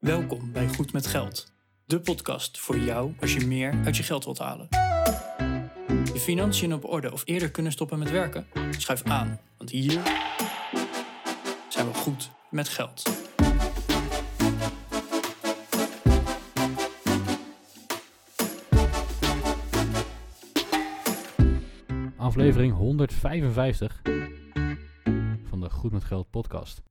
Welkom bij Goed met Geld, de podcast voor jou als je meer uit je geld wilt halen. Je financiën op orde of eerder kunnen stoppen met werken? Schuif aan, want hier zijn we goed met geld. Aflevering 155 van de Goed met Geld podcast.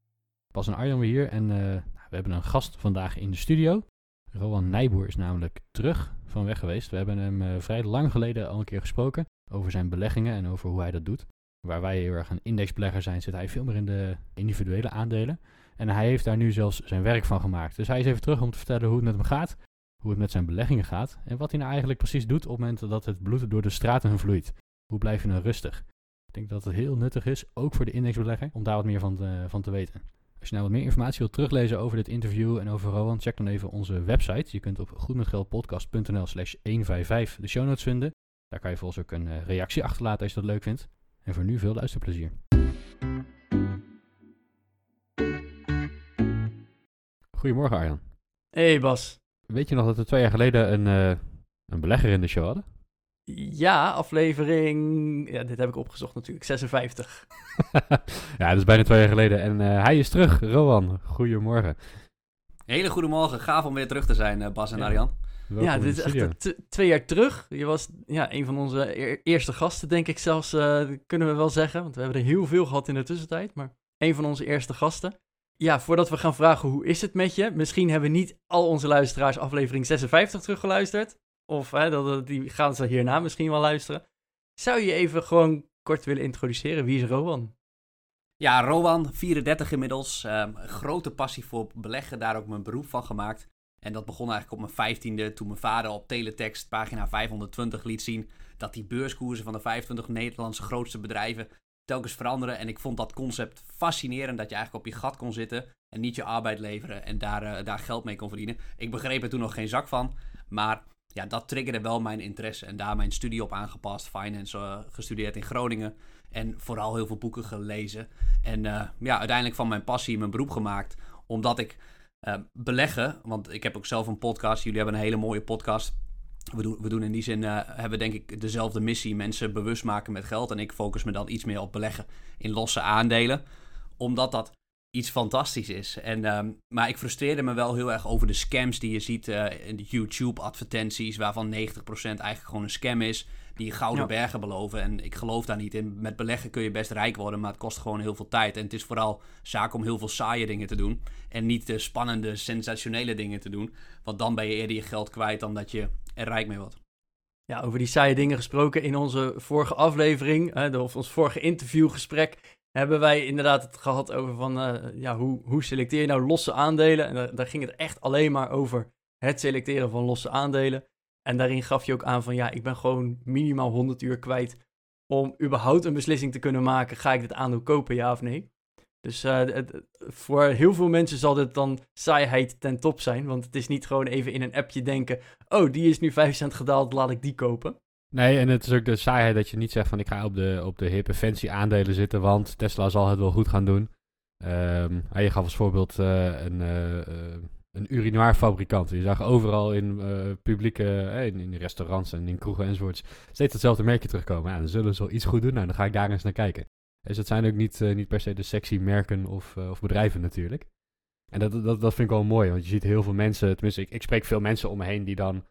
Pas en Arjan weer hier en eh, we hebben een gast vandaag in de studio. Rowan Nijboer is namelijk terug van weg geweest. We hebben hem eh, vrij lang geleden al een keer gesproken over zijn beleggingen en over hoe hij dat doet. Waar wij heel erg een indexbelegger zijn, zit hij veel meer in de individuele aandelen. En hij heeft daar nu zelfs zijn werk van gemaakt. Dus hij is even terug om te vertellen hoe het met hem gaat, hoe het met zijn beleggingen gaat en wat hij nou eigenlijk precies doet op het moment dat het bloed door de straten vloeit. Hoe blijf je nou rustig? Ik denk dat het heel nuttig is, ook voor de indexbelegger, om daar wat meer van van te weten. Als je nou wat meer informatie wilt teruglezen over dit interview en over Rowan, check dan even onze website. Je kunt op goedmetgeldpodcast.nl slash 155 de show notes vinden. Daar kan je volgens ook een eh, reactie achterlaten als je dat leuk vindt. En voor nu veel luisterplezier. Goedemorgen Arjan. Hey Bas. Weet je nog dat we twee jaar geleden een, uh, een belegger in de show hadden? Ja, aflevering. Ja, dit heb ik opgezocht natuurlijk. 56. ja, dat is bijna twee jaar geleden. En uh, hij is terug. Rowan, goedemorgen. Hele goede morgen. Gaaf om weer terug te zijn, uh, Bas en ja. Arjan. ja, dit is echt twee jaar terug. Je was ja, een van onze e eerste gasten, denk ik zelfs, uh, kunnen we wel zeggen. Want we hebben er heel veel gehad in de tussentijd. Maar een van onze eerste gasten. Ja, voordat we gaan vragen hoe is het met je. Misschien hebben niet al onze luisteraars aflevering 56 teruggeluisterd. Of hè, dat, die gaan ze hierna misschien wel luisteren. Zou je even gewoon kort willen introduceren? Wie is Rowan? Ja, Rowan, 34 inmiddels. Um, grote passie voor beleggen, daar ook mijn beroep van gemaakt. En dat begon eigenlijk op mijn vijftiende toen mijn vader op teletext pagina 520 liet zien dat die beurskoersen van de 25 Nederlandse grootste bedrijven telkens veranderen. En ik vond dat concept fascinerend dat je eigenlijk op je gat kon zitten en niet je arbeid leveren en daar, uh, daar geld mee kon verdienen. Ik begreep er toen nog geen zak van, maar ja, dat triggerde wel mijn interesse en daar mijn studie op aangepast. Finance uh, gestudeerd in Groningen en vooral heel veel boeken gelezen. En uh, ja, uiteindelijk van mijn passie mijn beroep gemaakt, omdat ik uh, beleggen, want ik heb ook zelf een podcast, jullie hebben een hele mooie podcast. We doen, we doen in die zin, hebben denk ik dezelfde missie, mensen bewust maken met geld. En ik focus me dan iets meer op beleggen in losse aandelen, omdat dat iets fantastisch is. En, um, maar ik frustreerde me wel heel erg over de scams die je ziet uh, in de YouTube-advertenties, waarvan 90% eigenlijk gewoon een scam is, die gouden ja. bergen beloven. En ik geloof daar niet in. Met beleggen kun je best rijk worden, maar het kost gewoon heel veel tijd. En het is vooral zaak om heel veel saaie dingen te doen en niet de spannende, sensationele dingen te doen. Want dan ben je eerder je geld kwijt dan dat je er rijk mee wordt. Ja, over die saaie dingen gesproken in onze vorige aflevering, hè, of ons vorige interviewgesprek, hebben wij inderdaad het gehad over van, uh, ja, hoe, hoe selecteer je nou losse aandelen? En daar, ging het echt alleen maar over het selecteren van losse aandelen. En daarin gaf je ook aan van, ja, ik ben gewoon minimaal 100 uur kwijt om überhaupt een beslissing te kunnen maken, ga ik dit aandeel kopen, ja of nee? Dus het, voor heel veel mensen zal dit dan saaiheid ten top zijn, want het is niet gewoon even in een appje denken, oh, die is nu 5 cent gedaald, laat ik die kopen. Nee, en het is ook de saaiheid dat je niet zegt van ik ga op de, op de hippe fancy aandelen zitten, want Tesla zal het wel goed gaan doen. Um, je gaf als voorbeeld uh, een, uh, een urinoirfabrikant. Je zag overal in publieke, in, restaurants en in kroegen enzovoorts steeds hetzelfde merkje terugkomen. Ja, dan zullen ze wel iets goed doen, nou dan ga ik daar eens naar kijken. Dus het zijn ook niet, niet per se de sexy merken of, of bedrijven natuurlijk. En dat, dat, dat vind ik wel mooi, want je ziet heel veel mensen, tenminste ik, ik spreek veel mensen om me heen die dan,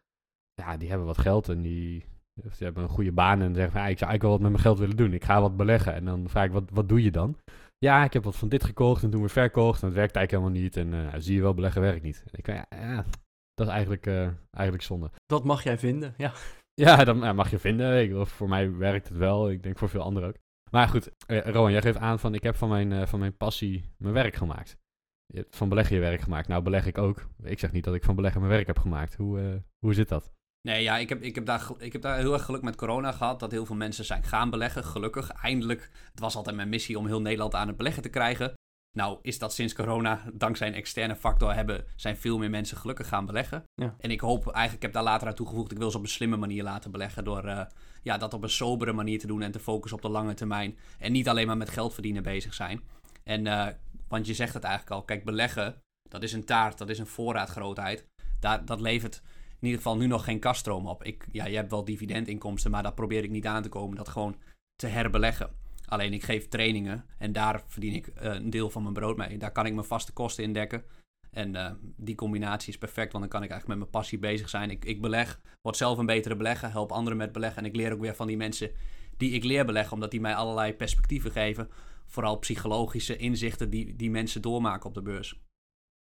ja, die hebben wat geld en die, of ze hebben een goede baan en zeggen van, ja, ik zou eigenlijk wel wat met mijn geld willen doen. Ik ga wat beleggen. En dan vraag ik, wat, wat doe je dan? Ja, ik heb wat van dit gekocht en toen weer verkocht. En het werkt eigenlijk helemaal niet. En uh, zie je wel, beleggen werkt niet. En ik ja, ja, dat is eigenlijk, uh, eigenlijk zonde. Dat mag jij vinden, ja. Ja, dat ja, mag je vinden. Ik, voor mij werkt het wel. Ik denk voor veel anderen ook. Maar goed, uh, Rowan, jij geeft aan van, ik heb van mijn, van mijn passie mijn werk gemaakt. Je hebt van beleggen je werk gemaakt. Nou, beleg ik ook. Ik zeg niet dat ik van beleggen mijn werk heb gemaakt. Hoe, hoe zit dat? Nee, ja, ik heb, ik, heb daar, ik heb daar heel erg geluk met corona gehad. Dat heel veel mensen zijn gaan beleggen. Gelukkig, eindelijk. Het was altijd mijn missie om heel Nederland aan het beleggen te krijgen. Nou, is dat sinds corona, dankzij een externe factor, hebben, zijn veel meer mensen gelukkig gaan beleggen. Ja. En ik hoop eigenlijk, ik heb daar later aan toegevoegd, ik wil ze op een slimme manier laten beleggen. Door uh, ja, dat op een sobere manier te doen en te focussen op de lange termijn. En niet alleen maar met geld verdienen bezig zijn. En, uh, want je zegt het eigenlijk al, kijk, beleggen, Dat is een taart, dat is een voorraadgrootheid. Daar, dat levert in ieder geval nu nog geen kaststroom op. Ik, ja, je hebt wel dividendinkomsten, maar dat probeer ik niet aan te komen. Dat gewoon te herbeleggen. Alleen ik geef trainingen en daar verdien ik eh, een deel van mijn brood mee. Daar kan ik mijn vaste kosten in dekken. En eh, die combinatie is perfect, want dan kan ik eigenlijk met mijn passie bezig zijn. Ik, ik beleg, word zelf een betere belegger, help anderen met beleggen. En ik leer ook weer van die mensen die ik leer beleggen, omdat die mij allerlei perspectieven geven. Vooral psychologische inzichten die, die mensen doormaken op de beurs.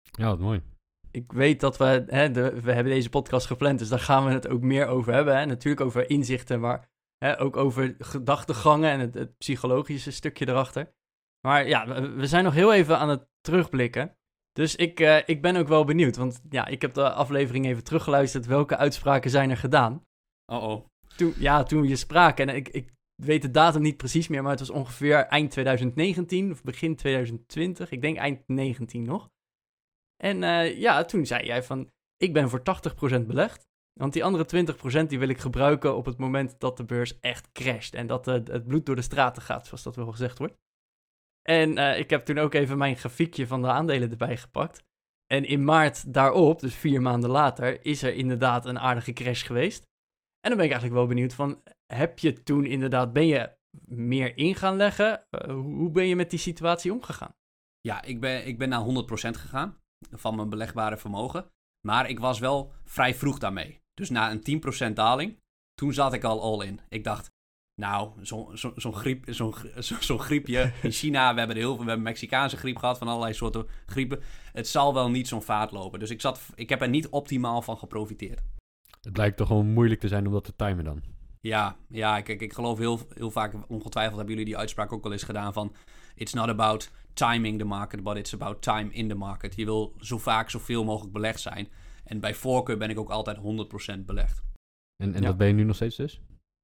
Ja, wat mooi. Ik weet dat we, hè, de, we hebben deze podcast gepland, dus daar gaan we het ook meer over hebben. Hè. Natuurlijk over inzichten, maar hè, ook over gedachtegangen en het, het, psychologische stukje erachter. Maar ja, we, we, zijn nog heel even aan het terugblikken. Dus ik, uh, ik ben ook wel benieuwd, want ja, ik heb de aflevering even teruggeluisterd. Welke uitspraken zijn er gedaan? Oh oh. Toen, ja, toen we je spraken, en ik, ik weet de datum niet precies meer, maar het was ongeveer eind 2019 of begin 2020. Ik denk eind 19 nog. En uh, ja, toen zei jij van, ik ben voor 80% belegd. Want die andere 20% die wil ik gebruiken op het moment dat de beurs echt crasht. En dat het bloed door de straten gaat, zoals dat wel gezegd wordt. En uh, ik heb toen ook even mijn grafiekje van de aandelen erbij gepakt. En in maart daarop, dus vier maanden later, is er inderdaad een aardige crash geweest. En dan ben ik eigenlijk wel benieuwd van, heb je toen inderdaad, ben je meer in gaan leggen? Uh, hoe ben je met die situatie omgegaan? Ja, ik ben, ik ben naar 100% gegaan van mijn belegbare vermogen. Maar ik was wel vrij vroeg daarmee. Dus na een 10% daling, toen zat ik al all in. Ik dacht, nou, zo'n zo, zo griep, zo, zo, griepje in China, we hebben heel veel, we hebben Mexicaanse griep gehad, van allerlei soorten griepen. Het zal wel niet zo'n vaart lopen. Dus ik, zat, ik heb er niet optimaal van geprofiteerd. Het lijkt toch gewoon moeilijk te zijn om dat te timen dan. Ja, ja kijk, ik geloof heel, heel vaak, ongetwijfeld hebben jullie die uitspraak ook wel eens gedaan van... It's not about timing the market, but it's about time in the market. Je wil zo vaak zoveel mogelijk belegd zijn. En bij voorkeur ben ik ook altijd 100% belegd. En, en ja. dat ben je nu nog steeds dus?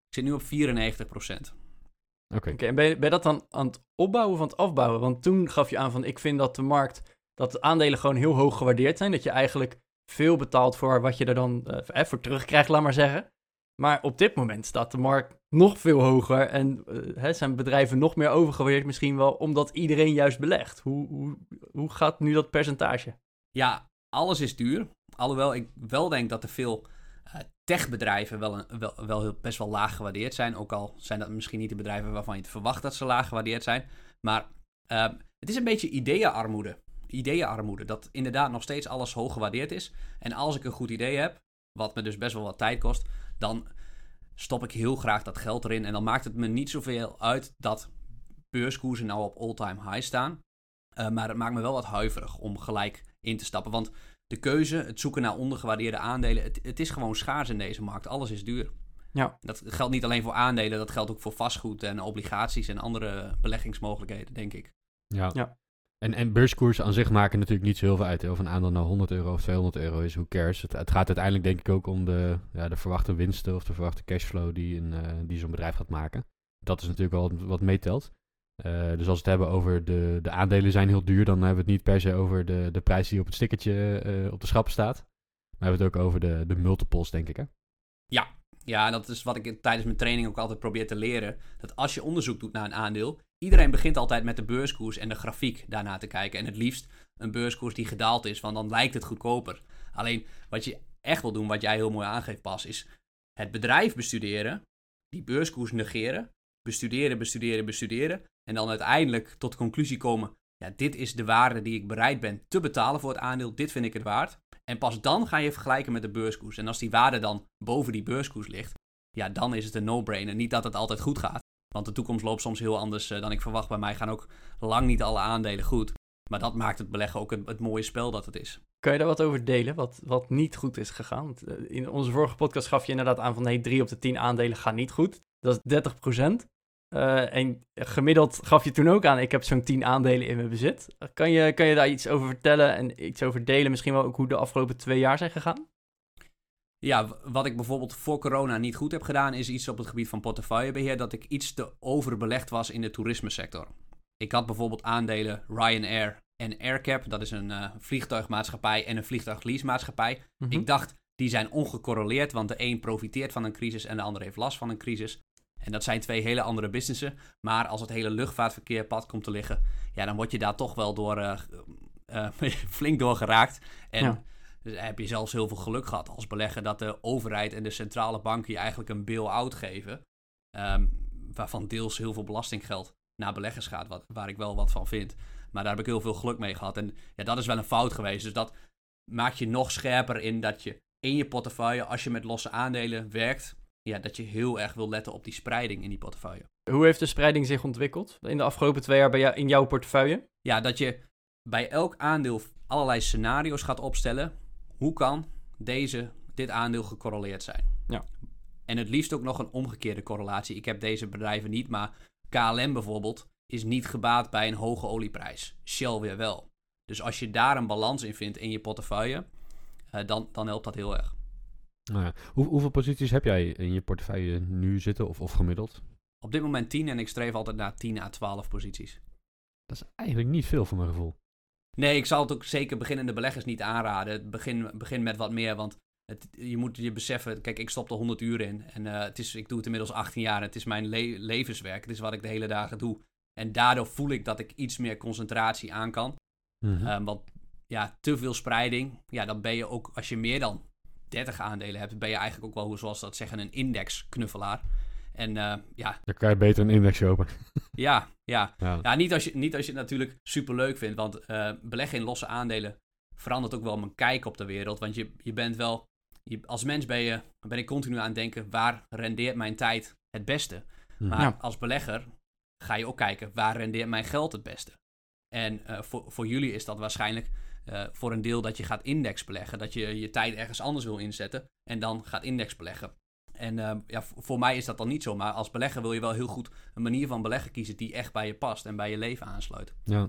Ik zit nu op 94%. Oké. Okay. Okay, en ben je, ben je dat dan aan het opbouwen of aan het afbouwen? Want toen gaf je aan van, ik vind dat de markt, dat de aandelen gewoon heel hoog gewaardeerd zijn. Dat je eigenlijk veel betaalt voor wat je er dan uh, voor terugkrijgt, laat maar zeggen. Maar op dit moment staat de markt nog veel hoger en uh, hè, zijn bedrijven nog meer overgewaardeerd misschien wel, omdat iedereen juist belegt. Hoe, hoe, hoe gaat nu dat percentage? Ja, alles is duur. Alhoewel ik wel denk dat er veel uh, techbedrijven wel, wel, best wel laag gewaardeerd zijn. Ook al zijn dat misschien niet de bedrijven waarvan je het verwacht dat ze laag gewaardeerd zijn. Maar uh, het is een beetje ideeënarmoede. Ideeënarmoede. Dat inderdaad nog steeds alles hoog gewaardeerd is. En als ik een goed idee heb, wat me dus best wel wat tijd kost, dan stop ik heel graag dat geld erin. En dan maakt het me niet zoveel uit dat beurskoersen nou op all-time high staan. Uh, maar het maakt me wel wat huiverig om gelijk in te stappen. Want de keuze, het zoeken naar ondergewaardeerde aandelen, het, het is gewoon schaars in deze markt. Alles is duur. Ja. Dat geldt niet alleen voor aandelen, dat geldt ook voor vastgoed en obligaties en andere beleggingsmogelijkheden, denk ik. Ja. ja. En, en beurskoersen aan zich maken natuurlijk niet zo heel veel uit. Of een aandeel nou 100 euro of 200 euro is, who cares. Het, het gaat uiteindelijk denk ik ook om de, ja, de verwachte winsten of de verwachte cashflow die, een, uh, die zo'n bedrijf gaat maken. Dat is natuurlijk wel wat meetelt. Uh, dus als we het hebben over de, de aandelen zijn heel duur, dan hebben we het niet per se over de, de prijs die op het stickertje uh, op de schappen staat. Maar we hebben het ook over de, de multiples, denk ik hè? Ja, ja, dat is wat ik tijdens mijn training ook altijd probeer te leren. Dat als je onderzoek doet naar een aandeel, iedereen begint altijd met de beurskoers en de grafiek daarna te kijken. En het liefst een beurskoers die gedaald is, want dan lijkt het goedkoper. Alleen wat je echt wil doen, wat jij heel mooi aangeeft pas, is het bedrijf bestuderen, die beurskoers negeren, bestuderen, bestuderen, bestuderen. En dan uiteindelijk tot conclusie komen, ja, dit is de waarde die ik bereid ben te betalen voor het aandeel, dit vind ik het waard. En pas dan ga je vergelijken met de beurskoers. En als die waarde dan boven die beurskoers ligt, ja, dan is het een no-brainer. Niet dat het altijd goed gaat, want de toekomst loopt soms heel anders uh, dan ik verwacht. Bij mij gaan ook lang niet alle aandelen goed. Maar dat maakt het beleggen ook het, het mooie spel dat het is. Kan je daar wat over delen, wat, wat niet goed is gegaan? Uh, in onze vorige podcast gaf je inderdaad aan van nee, drie op de tien aandelen gaan niet goed. Dat is 30 uh, en gemiddeld gaf je toen ook aan, ik heb zo'n 10 aandelen in mijn bezit. Kan je, kan je daar iets over vertellen en iets over delen? Misschien wel ook hoe de afgelopen twee jaar zijn gegaan? Ja, wat ik bijvoorbeeld voor corona niet goed heb gedaan, is iets op het gebied van portefeuillebeheer, dat ik iets te overbelegd was in de toerismesector. Ik had bijvoorbeeld aandelen Ryanair en AirCap, dat is een uh, vliegtuigmaatschappij en een vliegtuigleasemaatschappij. Mm -hmm. Ik dacht, die zijn ongecorreleerd, want de een profiteert van een crisis en de ander heeft last van een crisis. En dat zijn twee hele andere businessen. Maar als het hele luchtvaartverkeer pad komt te liggen, ja, dan word je daar toch wel door uh, eh, flink door geraakt. En Ja. dus heb je zelfs heel veel geluk gehad als belegger dat de overheid en de centrale banken je eigenlijk een bail-out geven. ehm, waarvan deels heel veel belastinggeld naar beleggers gaat, wat, waar ik wel wat van vind. Maar daar heb ik heel veel geluk mee gehad. En ja, dat is wel een fout geweest. Dus dat maakt je nog scherper in dat je in je portefeuille, als je met losse aandelen werkt, ja, dat je heel erg wil letten op die spreiding in die portefeuille. Hoe heeft de spreiding zich ontwikkeld in de afgelopen twee jaar bij jou, in jouw portefeuille? Ja, dat je bij elk aandeel allerlei scenario's gaat opstellen. Hoe kan deze, dit aandeel gecorreleerd zijn? Ja. En het liefst ook nog een omgekeerde correlatie. Ik heb deze bedrijven niet, maar KLM bijvoorbeeld is niet gebaat bij een hoge olieprijs. Shell weer wel. Dus als je daar een balans in vindt in je portefeuille, eh, dan, dan helpt dat heel erg. Nou ja. Hoe, hoeveel posities heb jij in je portefeuille nu zitten of, of gemiddeld? Op dit moment 10 en ik streef altijd naar 10 à 12 posities. Dat is eigenlijk niet veel voor mijn gevoel. Nee, ik zal het ook zeker beginnende beleggers niet aanraden. Begin, begin met wat meer, want het, je moet je beseffen... Kijk, ik stop er 100 uur in en eh, het is, ik doe het inmiddels 18 jaar. Het is mijn le- levenswerk, het is wat ik de hele dagen doe. En daardoor voel ik dat ik iets meer concentratie aan kan. Mhm. Ehm, want ja, te veel spreiding, ja, dan ben je ook... Als je meer dan 30 aandelen hebt, ben je eigenlijk ook wel, zoals ze dat zeggen, een indexknuffelaar. En eh, ja, Dan kan je beter een index kopen. ja, ja, Ja. ja, niet als je, niet als je het natuurlijk super leuk vindt. Want eh, beleggen in losse aandelen verandert ook wel mijn kijk op de wereld. Want je, je bent wel. Je, als mens ben, je, ben ik continu aan het denken: waar rendeert mijn tijd het beste? Mhm. Maar Ja. als belegger ga je ook kijken: waar rendeert mijn geld het beste? En eh, voor, voor jullie is dat waarschijnlijk eh, voor een deel dat je gaat index beleggen. Dat je je tijd ergens anders wil inzetten en dan gaat index beleggen. En eh, ja, voor mij is dat dan niet zo. Maar als belegger wil je wel heel goed een manier van beleggen kiezen die echt bij je past en bij je leven aansluit. Ja.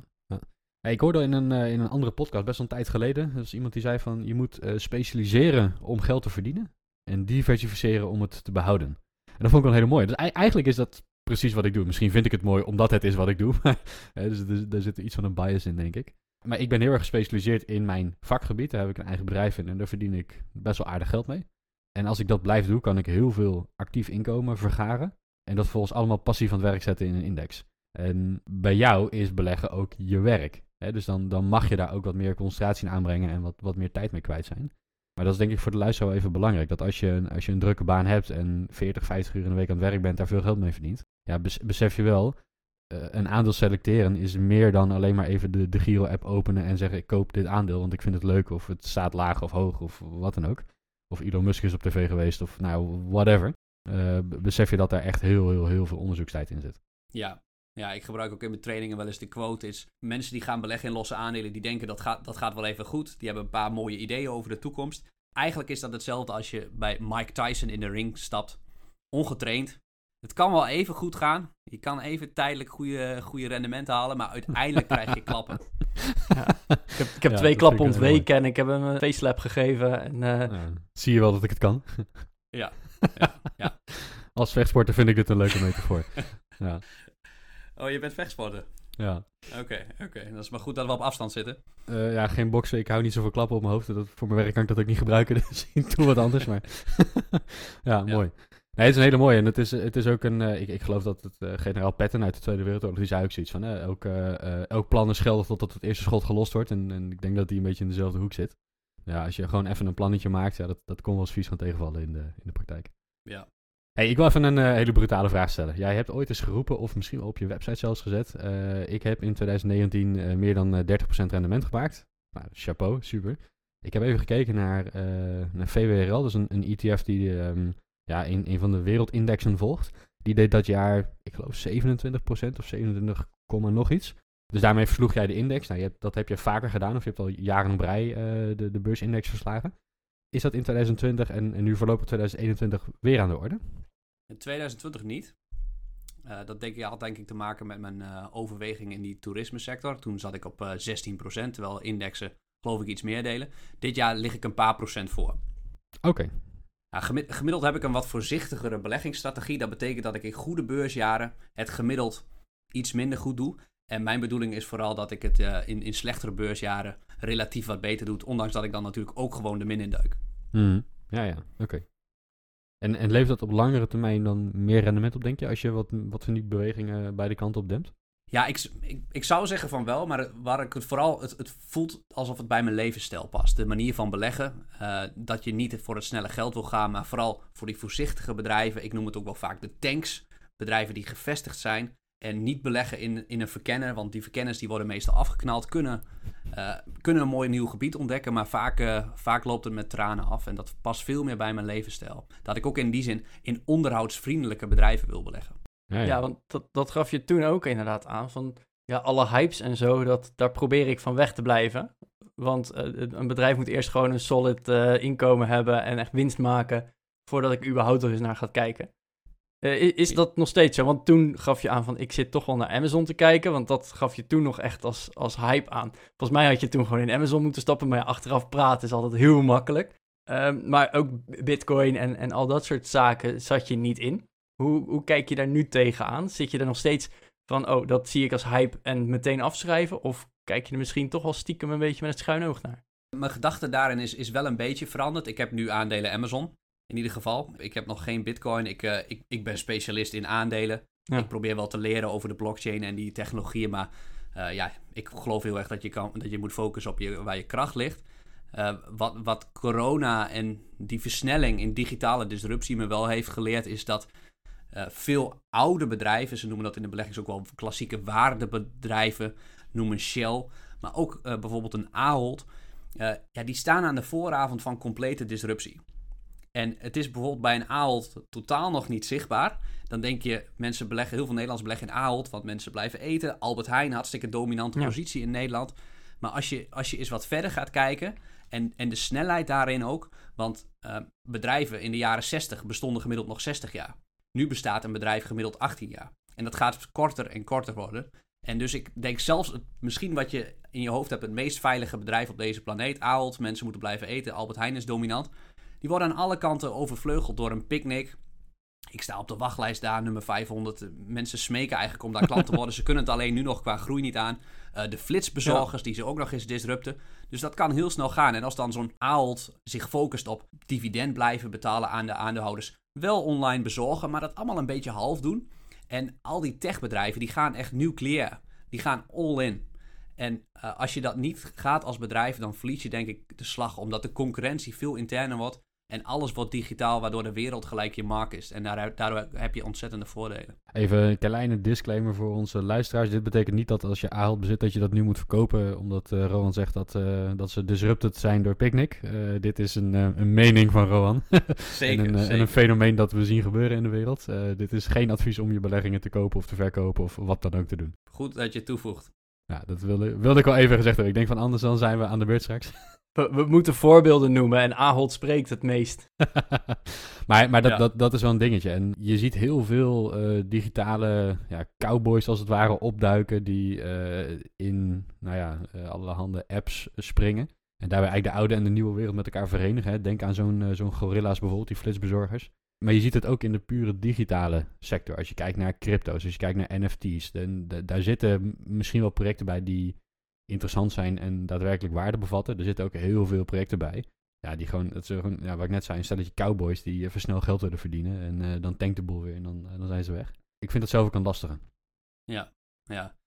Hey, ik hoorde in een, eh, in een andere podcast, best wel een tijd geleden, dus iemand die zei van je moet eh, specialiseren om geld te verdienen en diversificeren om het te behouden. En dat vond ik wel een hele mooie. Dus ei- eigenlijk is dat precies wat ik doe. Misschien vind ik het mooi omdat het is wat ik doe. Hè, dus er, er zit iets van een bias in, denk ik. Maar ik ben heel erg gespecialiseerd in mijn vakgebied. Daar heb ik een eigen bedrijf in en daar verdien ik best wel aardig geld mee. En als ik dat blijf doen, kan ik heel veel actief inkomen vergaren. En dat volgens allemaal passief aan het werk zetten in een index. En bij jou is beleggen ook je werk. Hè? Dus dan, dan mag je daar ook wat meer concentratie in aanbrengen en wat, wat meer tijd mee kwijt zijn. Maar dat is denk ik voor de luisteraar even belangrijk. Dat als je, een- als je een drukke baan hebt en 40, 50 uur in de week aan het werk bent, daar veel geld mee verdient. Ja, bes- besef je wel, een aandeel selecteren is meer dan alleen maar even de, Giro-app openen en zeggen ik koop dit aandeel, want ik vind het leuk of het staat laag of hoog of wat dan ook. Of Elon Musk is op tv geweest of nou, whatever. Eh, b- besef je dat daar echt heel, heel, heel veel onderzoekstijd in zit. Ja. ja, ik gebruik ook in mijn trainingen wel eens de quote is... Mensen die gaan beleggen in losse aandelen, die denken dat gaat, dat gaat wel even goed. Die hebben een paar mooie ideeën over de toekomst. Eigenlijk is dat hetzelfde als je bij Mike Tyson in de ring stapt. Ongetraind. Het kan wel even goed gaan. Je kan even tijdelijk goede, goede rendementen halen, maar uiteindelijk krijg je klappen. Ik heb, ik heb Ja, twee klappen ontweken en ik heb hem een facelap gegeven. En, eh, zie je wel dat ik het kan? Ja, ja, ja. Als vechtsporter vind ik dit een leuke metafoor. ja, Oh, je bent vechtsporter. ja. Oké, oké. Dat is maar goed dat we op afstand zitten. Eh, ja, geen boksen. Ik hou niet zoveel klappen op mijn hoofd. Dat, voor mijn werk kan ik dat ook niet gebruiken. Dus ik doe wat anders. Maar ja, mooi. Nee, het is een hele mooie. En het is, het is ook een... eh, ik, ik geloof dat het eh, generaal Patton uit de Tweede Wereldoorlog... die zei ook zoiets van... eh, elk, elk plan is geldig totdat het eerste schot gelost wordt. En, en ik denk dat die een beetje in dezelfde hoek zit. Ja, als je gewoon even een plannetje maakt... Ja, dat, dat kon wel eens vies gaan tegenvallen in de, in de praktijk. Ja. Hey, ik wil even een hele brutale vraag stellen. Jij hebt ooit eens geroepen, of misschien wel op je website zelfs gezet. ik heb in 2019 eh, meer dan eh, 30% rendement gemaakt. Nou, chapeau, super. Ik heb even gekeken naar, naar VWRL, dus een, een ETF die ehm, ja, een, een van de wereldindexen volgt. Die deed dat jaar, ik geloof 27% of 27, komma nog iets. Dus daarmee versloeg jij de index. Nou, je hebt, dat heb je vaker gedaan, of je hebt al jaren op rij eh, de, de beursindex verslagen. Is dat in 2020 en, en nu voorlopig 2021 weer aan de orde? In 2020 niet. Eh, dat denk ik, had denk ik te maken met mijn eh, overweging in die toerismesector. Toen zat ik op eh 16%, terwijl indexen geloof ik iets meer delen. Dit jaar lig ik een paar procent voor. Oké, gemi- gemiddeld heb ik een wat voorzichtigere beleggingsstrategie. Dat betekent dat ik in goede beursjaren het gemiddeld iets minder goed doe. En mijn bedoeling is vooral dat ik het eh, in, in slechtere beursjaren relatief wat beter doe. Ondanks dat ik dan natuurlijk ook gewoon de min induik. Mhm. Ja, ja, oké. En, en levert dat op langere termijn dan meer rendement op, denk je, als je wat, wat van die bewegingen beide kanten op dempt? Ja, ik, ik, zou zeggen van wel, maar waar ik het vooral, het, het voelt alsof het bij mijn levensstijl past. De manier van beleggen, uh, dat je niet voor het snelle geld wil gaan, maar vooral voor die voorzichtige bedrijven. Ik noem het ook wel vaak de tanks, bedrijven die gevestigd zijn en niet beleggen in, in een verkenner, want die verkenners die worden meestal afgeknald, kunnen, uh, kunnen een mooi nieuw gebied ontdekken, maar vaak, uh, vaak loopt het met tranen af. En dat past veel meer bij mijn levensstijl. Dat ik ook in die zin in onderhoudsvriendelijke bedrijven wil beleggen. Ja, ja. want dat, dat gaf je toen ook inderdaad aan. Van ja, alle hypes en zo, dat, daar probeer ik van weg te blijven. Want uh, een bedrijf moet eerst gewoon een solid uh, inkomen hebben en echt winst maken. voordat ik überhaupt er eens naar ga kijken. Uh, is dat nog steeds zo? Want toen gaf je aan van ik zit toch wel naar Amazon te kijken. Want dat gaf je toen nog echt als, als hype aan. Volgens mij had je toen gewoon in Amazon moeten stappen. Maar ja, achteraf praten is altijd heel makkelijk. Um, maar ook Bitcoin en, en al dat soort zaken zat je niet in. Hoe, hoe kijk je daar nu tegenaan? Zit je er nog steeds van, oh, dat zie ik als hype en meteen afschrijven? Of kijk je er misschien toch wel stiekem een beetje met het schuin oog naar? Mijn gedachte daarin is, is wel een beetje veranderd. Ik heb nu aandelen Amazon, in ieder geval. Ik heb nog geen bitcoin. Ik, uh, ik, ik ben specialist in aandelen. Ja. Ik probeer wel te leren over de blockchain en die technologieën. Maar uh, ja, ik geloof heel erg dat je, kan, dat je moet focussen op je, waar je kracht ligt. Uh, wat, wat corona en die versnelling in digitale disruptie me wel heeft geleerd, is dat uh, veel oude bedrijven, ze noemen dat in de beleggings ook wel klassieke waardebedrijven, noemen Shell, maar ook uh, bijvoorbeeld een Ahold, uh, ja, die staan aan de vooravond van complete disruptie. En het is bijvoorbeeld bij een Ahold totaal nog niet zichtbaar. Dan denk je, mensen beleggen, heel veel Nederlanders beleggen in Ahold, want mensen blijven eten. Albert Heijn, hartstikke dominante ja. positie in Nederland. Maar als je, als je eens wat verder gaat kijken, en, en de snelheid daarin ook, want bedrijven in de jaren 60 bestonden gemiddeld nog 60 jaar. Nu bestaat een bedrijf gemiddeld 18 jaar. En dat gaat korter en korter worden. En dus ik denk zelfs, misschien wat je in je hoofd hebt, het meest veilige bedrijf op deze planeet, Ahold, mensen moeten blijven eten, Albert Heijn is dominant. Die worden aan alle kanten overvleugeld door een picknick. Ik sta op de wachtlijst daar, nummer 500. Mensen smeken eigenlijk om daar klant te worden. Ze kunnen het alleen nu nog qua groei niet aan. Uh, de flitsbezorgers, ja. die ze ook nog eens disrupten. Dus dat kan heel snel gaan. En als dan zo'n Ahold zich focust op dividend blijven betalen aan de aandeelhouders, wel online bezorgen, maar dat allemaal een beetje half doen. En al die techbedrijven, die gaan echt nucleair. Die gaan all in. En uh, als je dat niet gaat als bedrijf, dan verlies je denk ik de slag. Omdat de concurrentie veel interner wordt. En alles wordt digitaal, waardoor de wereld gelijk je markt is. En daardoor, daardoor heb je ontzettende voordelen. Even een kleine disclaimer voor onze luisteraars. Dit betekent niet dat als je Ahold bezit, dat je dat nu moet verkopen. Omdat uh, Rowan zegt dat, uh, dat ze disrupted zijn door Picnic. Uh, dit is een, een mening van Rowan. zeker, en, een, zeker. en een fenomeen dat we zien gebeuren in de wereld. dit is geen advies om je beleggingen te kopen of te verkopen of wat dan ook te doen. Goed dat je toevoegt. Ja, dat wilde, wilde ik al even gezegd hebben. Ik denk van anders dan zijn we aan de beurt straks. We, we, moeten voorbeelden noemen en Ahold spreekt het meest. maar maar dat, ja. dat, dat is wel een dingetje. En je ziet heel veel uh, digitale ja, cowboys als het ware opduiken die uh, in nou ja, uh, allerhande apps springen. En daarbij eigenlijk de oude en de nieuwe wereld met elkaar verenigen. Hè. Denk aan zo'n zo'n gorilla's bijvoorbeeld, die flitsbezorgers. Maar je ziet het ook in de pure digitale sector. Als je kijkt naar crypto's, als je kijkt naar NFT's. Dan, de, daar zitten misschien wel projecten bij die interessant zijn en daadwerkelijk waarde bevatten. Er zitten ook heel veel projecten bij. Ja, die gewoon, dat is gewoon ja, wat ik net zei, een stelletje cowboys die uh, versnel geld willen verdienen. En uh, dan tankt de boel weer en dan, uh, dan zijn ze weg. Ik vind dat zelf ook een lastige. Ja, ja.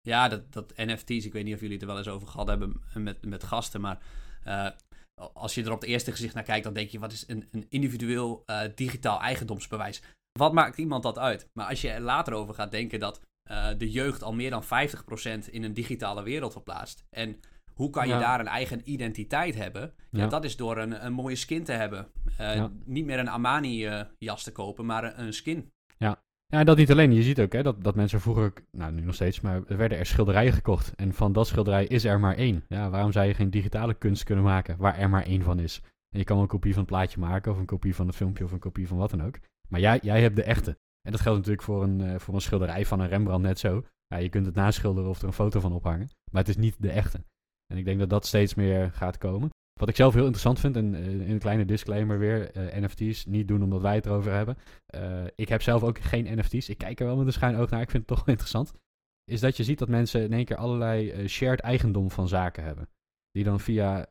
Ja, dat, dat NFT's, ik weet niet of jullie het er wel eens over gehad hebben met, met gasten, maar als je er op het eerste gezicht naar kijkt, dan denk je, wat is een, een individueel digitaal eigendomsbewijs? Wat maakt iemand dat uit? Maar als je er later over gaat denken dat uh, de jeugd al meer dan 50% in een digitale wereld verplaatst. En hoe kan je ja. daar een eigen identiteit hebben? Ja, ja. dat is door een, een, mooie skin te hebben. Uh, ja. Niet meer een Armani-jas uh, te kopen, maar een, een, skin. Ja. ja, en dat niet alleen. Je ziet ook hè, dat, dat mensen vroeger, nou nu nog steeds, maar er werden er schilderijen gekocht. En van dat schilderij is er maar één. Ja, waarom zou je geen digitale kunst kunnen maken waar er maar één van is? En je kan wel een kopie van het plaatje maken, of een kopie van het filmpje, of een kopie van wat dan ook. Maar jij, jij hebt de echte. En dat geldt natuurlijk voor een, uh, voor een schilderij van een Rembrandt net zo. Je kunt het naschilderen of er een foto van ophangen. Maar het is niet de echte. En ik denk dat dat steeds meer gaat komen. Wat ik zelf heel interessant vind, en in een kleine disclaimer weer, uh, NFT's niet doen omdat wij het erover hebben. ik heb zelf ook geen NFT's. Ik kijk er wel met een schuin oog naar, ik vind het toch wel interessant. Is dat je ziet dat mensen in één keer allerlei shared eigendom van zaken hebben. Die dan via,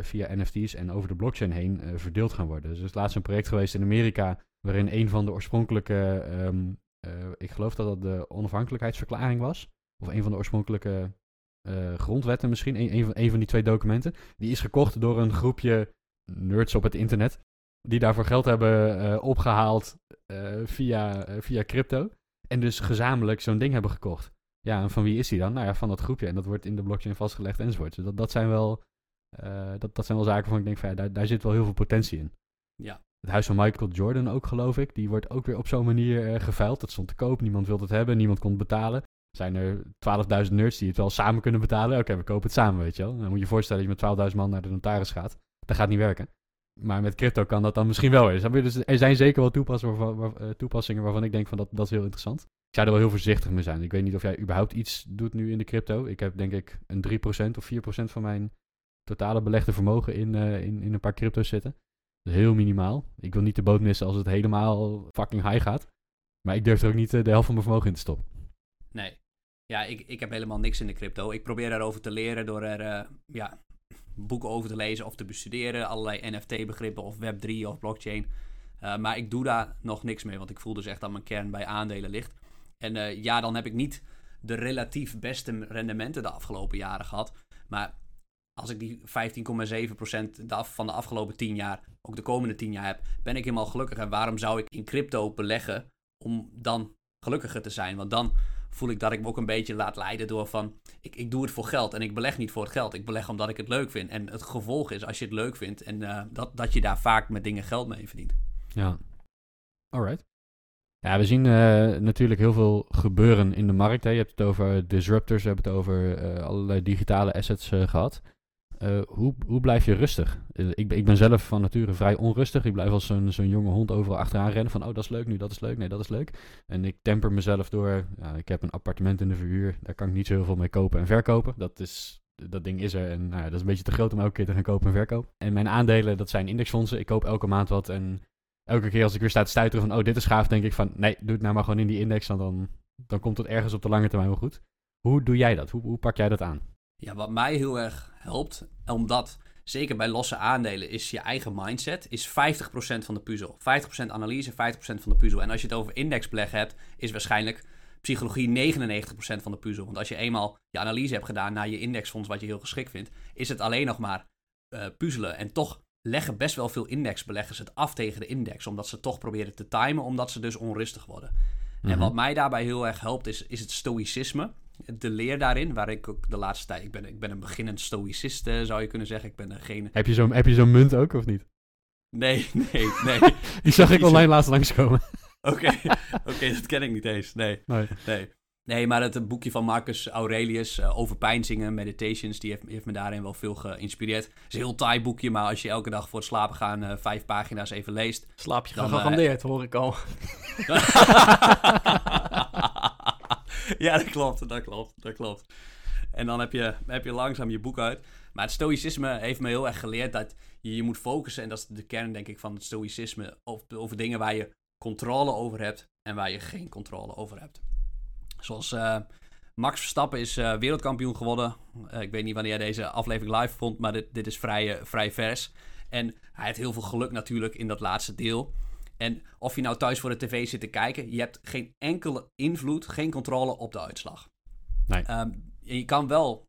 via NFT's en over de blockchain heen verdeeld gaan worden. Dus er is laatst een project geweest in Amerika waarin een van de oorspronkelijke, um, uh, ik geloof dat dat de onafhankelijkheidsverklaring was. of een van de oorspronkelijke eh, grondwetten misschien, een, van, een van die twee documenten, die is gekocht door een groepje nerds op het internet, die daarvoor geld hebben eh, opgehaald eh, via, eh, via crypto. En dus gezamenlijk zo'n ding hebben gekocht. Ja, en van wie is die dan? Nou ja, van dat groepje. En dat wordt in de blockchain vastgelegd enzovoort. Dus dat, dat, zijn, wel, eh, dat, dat zijn wel zaken waarvan ik denk van ja, daar, daar zit wel heel veel potentie in. Ja. Het huis van Michael Jordan ook, geloof ik. Die wordt ook weer op zo'n manier eh geveild. Dat stond te koop, niemand wilde het hebben, niemand kon het betalen. Zijn er 12.000 nerds die het wel samen kunnen betalen? Oké, we kopen het samen, weet je wel. Dan moet je je voorstellen dat je met 12.000 man naar de notaris gaat. Dat gaat niet werken. Maar met crypto kan dat dan misschien wel. Snap je? Dus er zijn zeker wel toepassingen waarvan, waar- eh, toepassingen waarvan ik denk van dat, dat is heel interessant. Ik zou er wel heel voorzichtig mee zijn. Ik weet niet of jij überhaupt iets doet nu in de crypto. Ik heb denk ik een 3% of 4% van mijn totale belegde vermogen in, eh, in, in een paar crypto's zitten. Heel minimaal. Ik wil niet de boot missen als het helemaal fucking high gaat. Maar ik durf er ook niet eh, de helft van mijn vermogen in te stoppen. Nee. Ja, ik, ik heb helemaal niks in de crypto. Ik probeer daarover te leren door er eh, ja, boeken over te lezen of te bestuderen. Allerlei NFT-begrippen of Web3 of blockchain. Eh, maar ik doe daar nog niks mee, want ik voel dus echt dat mijn kern bij aandelen ligt. En ja, dan heb ik niet de relatief beste rendementen de afgelopen jaren gehad. Maar als ik die 15,7% de af, van de afgelopen 10 jaar, ook de komende 10 jaar heb, ben ik helemaal gelukkig. En waarom zou ik in crypto beleggen om dan gelukkiger te zijn? Want dan voel ik dat ik me ook een beetje laat leiden door van... Ik, ik doe het voor geld en ik beleg niet voor het geld. Ik beleg omdat ik het leuk vind. En het gevolg is, als je het leuk vindt... en eh, dat, dat je daar vaak met dingen geld mee verdient. Ja. Alright. Ja, we zien eh, natuurlijk heel veel gebeuren in de markt. Hè. Je hebt het over disruptors, we hebben het over eh, allerlei digitale assets eh, gehad. Eh, hoe, hoe blijf je rustig? Eh, ik, ik ben zelf van nature vrij onrustig. Ik blijf als zo'n zo'n jonge hond overal achteraan rennen van... oh, dat is leuk nu, dat is leuk, nee, dat is leuk. En ik temper mezelf door... Ja, ik heb een appartement in de verhuur, daar kan ik niet zo heel veel mee kopen en verkopen. Dat, is, dat ding is er en nou, ja, dat is een beetje te groot om elke keer te gaan kopen en verkopen. En mijn aandelen, dat zijn indexfondsen. Ik koop elke maand wat en elke keer als ik weer sta te stuiteren van... oh, dit is gaaf, denk ik van... nee, doe het nou maar gewoon in die index, want dan, dan komt het ergens op de lange termijn wel goed. Hoe doe jij dat? Hoe, hoe pak jij dat aan? Ja, wat mij heel erg helpt, omdat zeker bij losse aandelen is je eigen mindset is 50% van de puzzel. 50% analyse, 50% van de puzzel. En als je het over indexbeleggen hebt, is waarschijnlijk psychologie 99% van de puzzel. Want als je eenmaal je analyse hebt gedaan naar je indexfonds, wat je heel geschikt vindt, is het alleen nog maar eh, puzzelen. En toch leggen best wel veel indexbeleggers het af tegen de index, omdat ze toch proberen te timen, omdat ze dus onrustig worden. En Mhm. wat mij daarbij heel erg helpt, is, is het stoïcisme. De leer daarin, waar ik ook de laatste tijd... Ik ben, ik ben een beginnend stoïcist, eh, zou je kunnen zeggen. Ik ben geen... Heb je zo'n heb je zo'n munt ook, of niet? Nee, nee, nee. Die zag ik zo- online laatst langskomen. Oké, oké, dat ken ik niet eens. Nee, Nee. nee. Nee, maar het, het boekje van Marcus Aurelius uh, over pijnzingen, meditations, die heeft, heeft me daarin wel veel geïnspireerd. Het is een heel taai boekje, maar als je elke dag voor het slapen gaan eh, vijf pagina's even leest, Slaap je eh, gegarandeerd, hoor ik al. ja, dat klopt, dat klopt, dat klopt. En dan heb je, heb je langzaam je boek uit. Maar het stoïcisme heeft me heel erg geleerd dat je je moet focussen. En dat is de kern, denk ik, van het stoïcisme. Over, over dingen waar je controle over hebt en waar je geen controle over hebt. Zoals eh, Max Verstappen is eh, wereldkampioen geworden. Eh, ik weet niet wanneer jij deze aflevering live vond, maar dit, dit is vrij, vrij vers. En hij heeft heel veel geluk natuurlijk in dat laatste deel. En of je nou thuis voor de tv zit te kijken, je hebt geen enkele invloed, geen controle op de uitslag. Nee. Ehm, je kan wel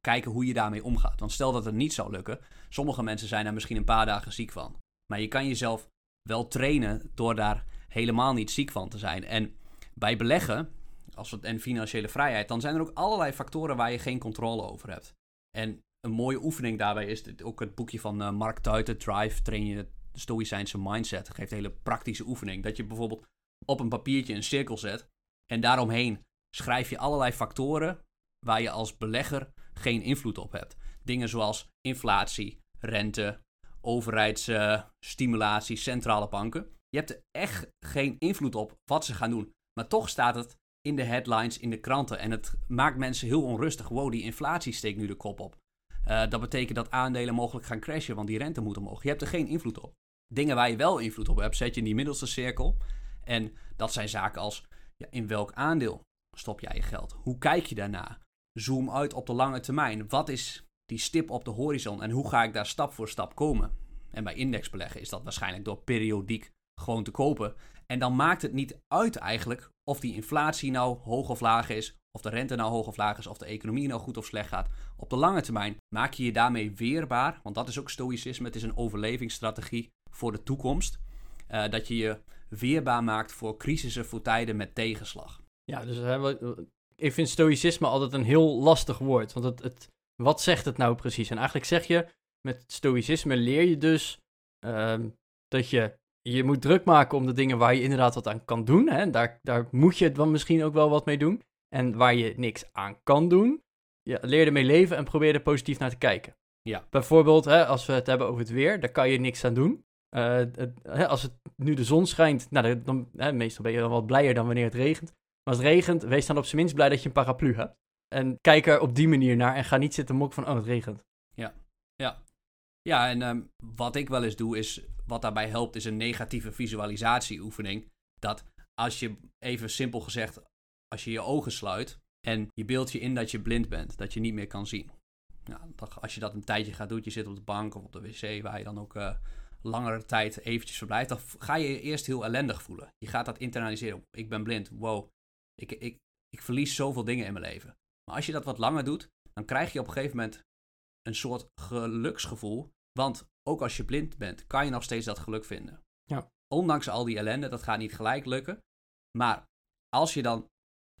kijken hoe je daarmee omgaat. Want stel dat het niet zou lukken, sommige mensen zijn er misschien een paar dagen ziek van. Maar je kan jezelf wel trainen door daar helemaal niet ziek van te zijn. En bij beleggen als het, en financiële vrijheid, dan zijn er ook allerlei factoren waar je geen controle over hebt. En een mooie oefening daarbij is ook het boekje van eh, Mark Tuiten, Drive, train je de stoïcijnse mindset. Geeft een hele praktische oefening. Dat je bijvoorbeeld op een papiertje een cirkel zet en daaromheen schrijf je allerlei factoren waar je als belegger geen invloed op hebt. Dingen zoals inflatie, rente, overheidsstimulatie, centrale banken. Je hebt er echt geen invloed op wat ze gaan doen. Maar toch staat het in de headlines, in de kranten. En het maakt mensen heel onrustig. Wow, die inflatie steekt nu de kop op. Uh, dat betekent dat aandelen mogelijk gaan crashen, want die rente moet omhoog. Je hebt er geen invloed op. Dingen waar je wel invloed op hebt, zet je in die middelste cirkel. En dat zijn zaken als ja, in welk aandeel stop jij je geld? Hoe kijk je daarna? Zoom uit op de lange termijn. Wat is die stip op de horizon en hoe ga ik daar stap voor stap komen? En bij indexbeleggen is dat waarschijnlijk door periodiek gewoon te kopen. En dan maakt het niet uit eigenlijk of die inflatie nou hoog of laag is, of de rente nou hoog of laag is, of de economie nou goed of slecht gaat. Op de lange termijn maak je je daarmee weerbaar, want dat is ook stoïcisme. Het is een overlevingsstrategie voor de toekomst. Uh, dat je je weerbaar maakt voor crisissen, voor tijden met tegenslag. Ja, dus ik vind stoïcisme altijd een heel lastig woord. Want het, het, wat zegt het nou precies? En eigenlijk zeg je, met stoïcisme leer je dus uh, dat je je moet druk maken om de dingen waar je inderdaad wat aan kan doen. Hè? Daar, daar moet je dan misschien ook wel wat mee doen. En waar je niks aan kan doen, ja, leer ermee leven en probeer er positief naar te kijken. Ja. Bijvoorbeeld, hè, als we het hebben over het weer, daar kan je niks aan doen. Uh, het, hè, als het nu de zon schijnt, nou, dan, hè, meestal ben je dan wat blijer dan wanneer het regent. Maar als het regent, wees dan op zijn minst blij dat je een paraplu hebt. En kijk er op die manier naar en ga niet zitten mok van, oh, het regent. Ja, ja. Ja, en um, wat ik wel eens doe, is wat daarbij helpt, is een negatieve visualisatieoefening. Dat als je, even simpel gezegd, als je je ogen sluit en je beeldt je in dat je blind bent, dat je niet meer kan zien. Nou, als je dat een tijdje gaat doen, je zit op de bank of op de wc, waar je dan ook uh, langere tijd eventjes verblijft, dan ga je je eerst heel ellendig voelen. Je gaat dat internaliseren. Ik ben blind, wow, ik, ik, ik verlies zoveel dingen in mijn leven. Maar als je dat wat langer doet, dan krijg je op een gegeven moment een soort geluksgevoel. Want ook als je blind bent, kan je nog steeds dat geluk vinden. Ja. Ondanks al die ellende, dat gaat niet gelijk lukken. Maar als je dan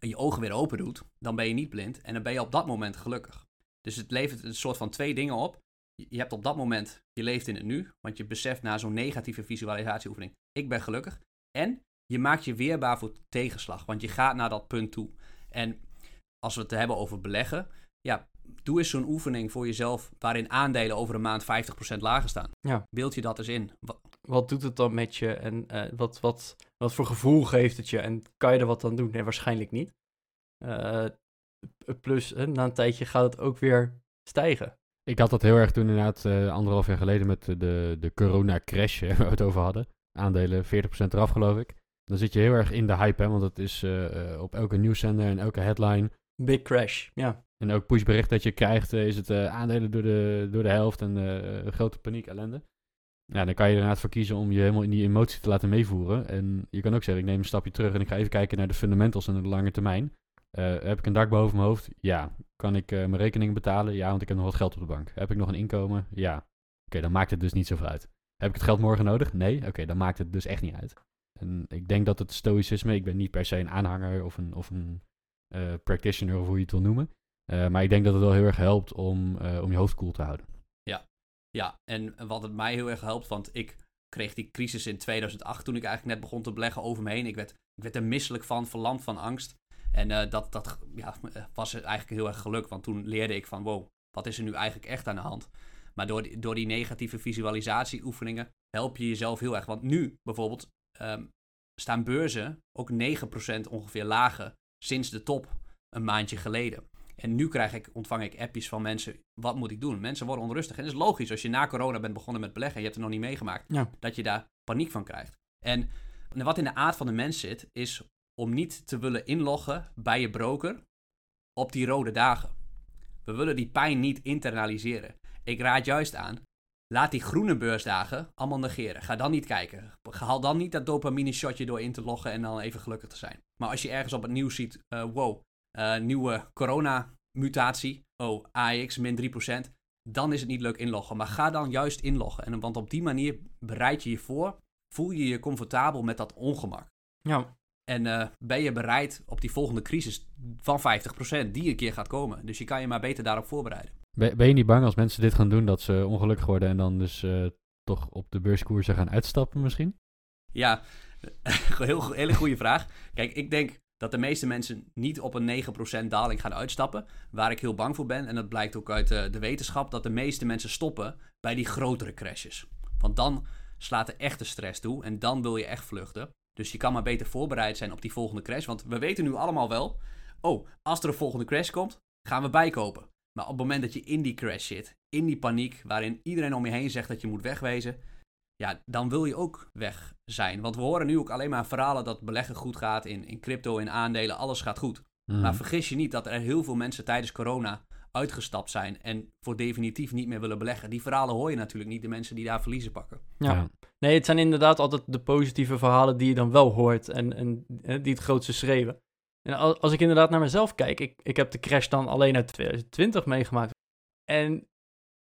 je ogen weer open doet, dan ben je niet blind en dan ben je op dat moment gelukkig. Dus het levert een soort van twee dingen op. Je hebt op dat moment, je leeft in het nu, want je beseft na zo'n negatieve visualisatieoefening, ik ben gelukkig. En je maakt je weerbaar voor tegenslag, want je gaat naar dat punt toe. En als we het hebben over beleggen, ja, doe eens zo'n oefening voor jezelf waarin aandelen over een maand 50% lager staan. Ja. Beeld je dat eens in. Wat, doet het dan met je en uh, wat, wat, wat voor gevoel geeft het je en kan je er wat aan doen? Nee, waarschijnlijk niet. Uh, plus, uh, na een tijdje gaat het ook weer stijgen. Ik had dat heel erg toen inderdaad anderhalf jaar geleden met de, de corona-crash waar we het over hadden. Aandelen 40% eraf geloof ik. Dan zit je heel erg in de hype, hè, want het is op elke nieuwszender en elke headline. Big crash, ja. En ook pushbericht dat je krijgt, is het aandelen door de, door de helft en grote paniek, ellende. Ja, dan kan je inderdaad voor kiezen om je helemaal in die emotie te laten meevoeren. En je kan ook zeggen, ik neem een stapje terug en ik ga even kijken naar de fundamentals en de lange termijn. Uh, heb ik een dak boven mijn hoofd? Ja. Kan ik uh, mijn rekening betalen? Ja, want ik heb nog wat geld op de bank. Heb ik nog een inkomen? Ja. Oké, dan maakt het dus niet zoveel uit. Heb ik het geld morgen nodig? Nee? Oké, dan maakt het dus echt niet uit. En ik denk dat het stoïcisme, ik ben niet per se een aanhanger of een, of een uh, practitioner of hoe je het wil noemen. maar ik denk dat het wel heel erg helpt om, om je hoofd koel te houden. Ja, en wat het mij heel erg helpt, want ik kreeg die crisis in 2008 toen ik eigenlijk net begon te beleggen over me heen. Ik werd, ik werd er misselijk van, verlamd van angst. En uh, dat, dat ja, was eigenlijk heel erg geluk, want toen leerde ik van wow, wat is er nu eigenlijk echt aan de hand? Maar door die, door die negatieve visualisatieoefeningen help je jezelf heel erg. Want nu bijvoorbeeld um, staan beurzen ook 9% ongeveer lager sinds de top een maandje geleden. En nu krijg ik, ontvang ik appjes van mensen, wat moet ik doen? Mensen worden onrustig. En het is logisch, als je na corona bent begonnen met beleggen en je hebt het nog niet meegemaakt, dat je daar paniek van krijgt. En wat in de aard van de mens zit, is om niet te willen inloggen bij je broker op die rode dagen. We willen die pijn niet internaliseren. Ik raad juist aan, laat die groene beursdagen allemaal negeren. Ga dan niet kijken. Haal dan niet dat dopamine shotje door in te loggen en dan even gelukkig te zijn. Maar als je ergens op het nieuws ziet, uh, wow, uh, nieuwe corona-mutatie. Oh, AX min 3%. Dan is het niet leuk inloggen. Maar ga dan juist inloggen. En, want op die manier bereid je je voor. Voel je je comfortabel met dat ongemak. Ja. En uh, ben je bereid op die volgende crisis van 50% die een keer gaat komen. Dus je kan je maar beter daarop voorbereiden. Ben, ben je niet bang als mensen dit gaan doen dat ze ongelukkig worden en dan dus uh, toch op de beurskoersen gaan uitstappen misschien? Ja, heel, hele goede vraag. Kijk, ik denk dat de meeste mensen niet op een 9% daling gaan uitstappen. Waar ik heel bang voor ben, en dat blijkt ook uit de, de wetenschap, dat de meeste mensen stoppen bij die grotere crashes. Want dan slaat de echte stress toe en dan wil je echt vluchten. Dus je kan maar beter voorbereid zijn op die volgende crash. Want we weten nu allemaal wel, oh, als er een volgende crash komt, gaan we bijkopen. Maar op het moment dat je in die crash zit, in die paniek, waarin iedereen om je heen zegt dat je moet wegwezen, ja, dan wil je ook weg zijn. Want we horen nu ook alleen maar verhalen dat beleggen goed gaat in, in crypto, in aandelen, alles gaat goed. Mhm. Maar vergis je niet dat er heel veel mensen tijdens corona uitgestapt zijn en voor definitief niet meer willen beleggen. Die verhalen hoor je natuurlijk niet, de mensen die daar verliezen pakken. Ja. Nee, het zijn inderdaad altijd de positieve verhalen die je dan wel hoort en, en die het grootste schreeuwen. En als, als ik inderdaad naar mezelf kijk, ik, ik heb de crash dan alleen uit 2020 meegemaakt. En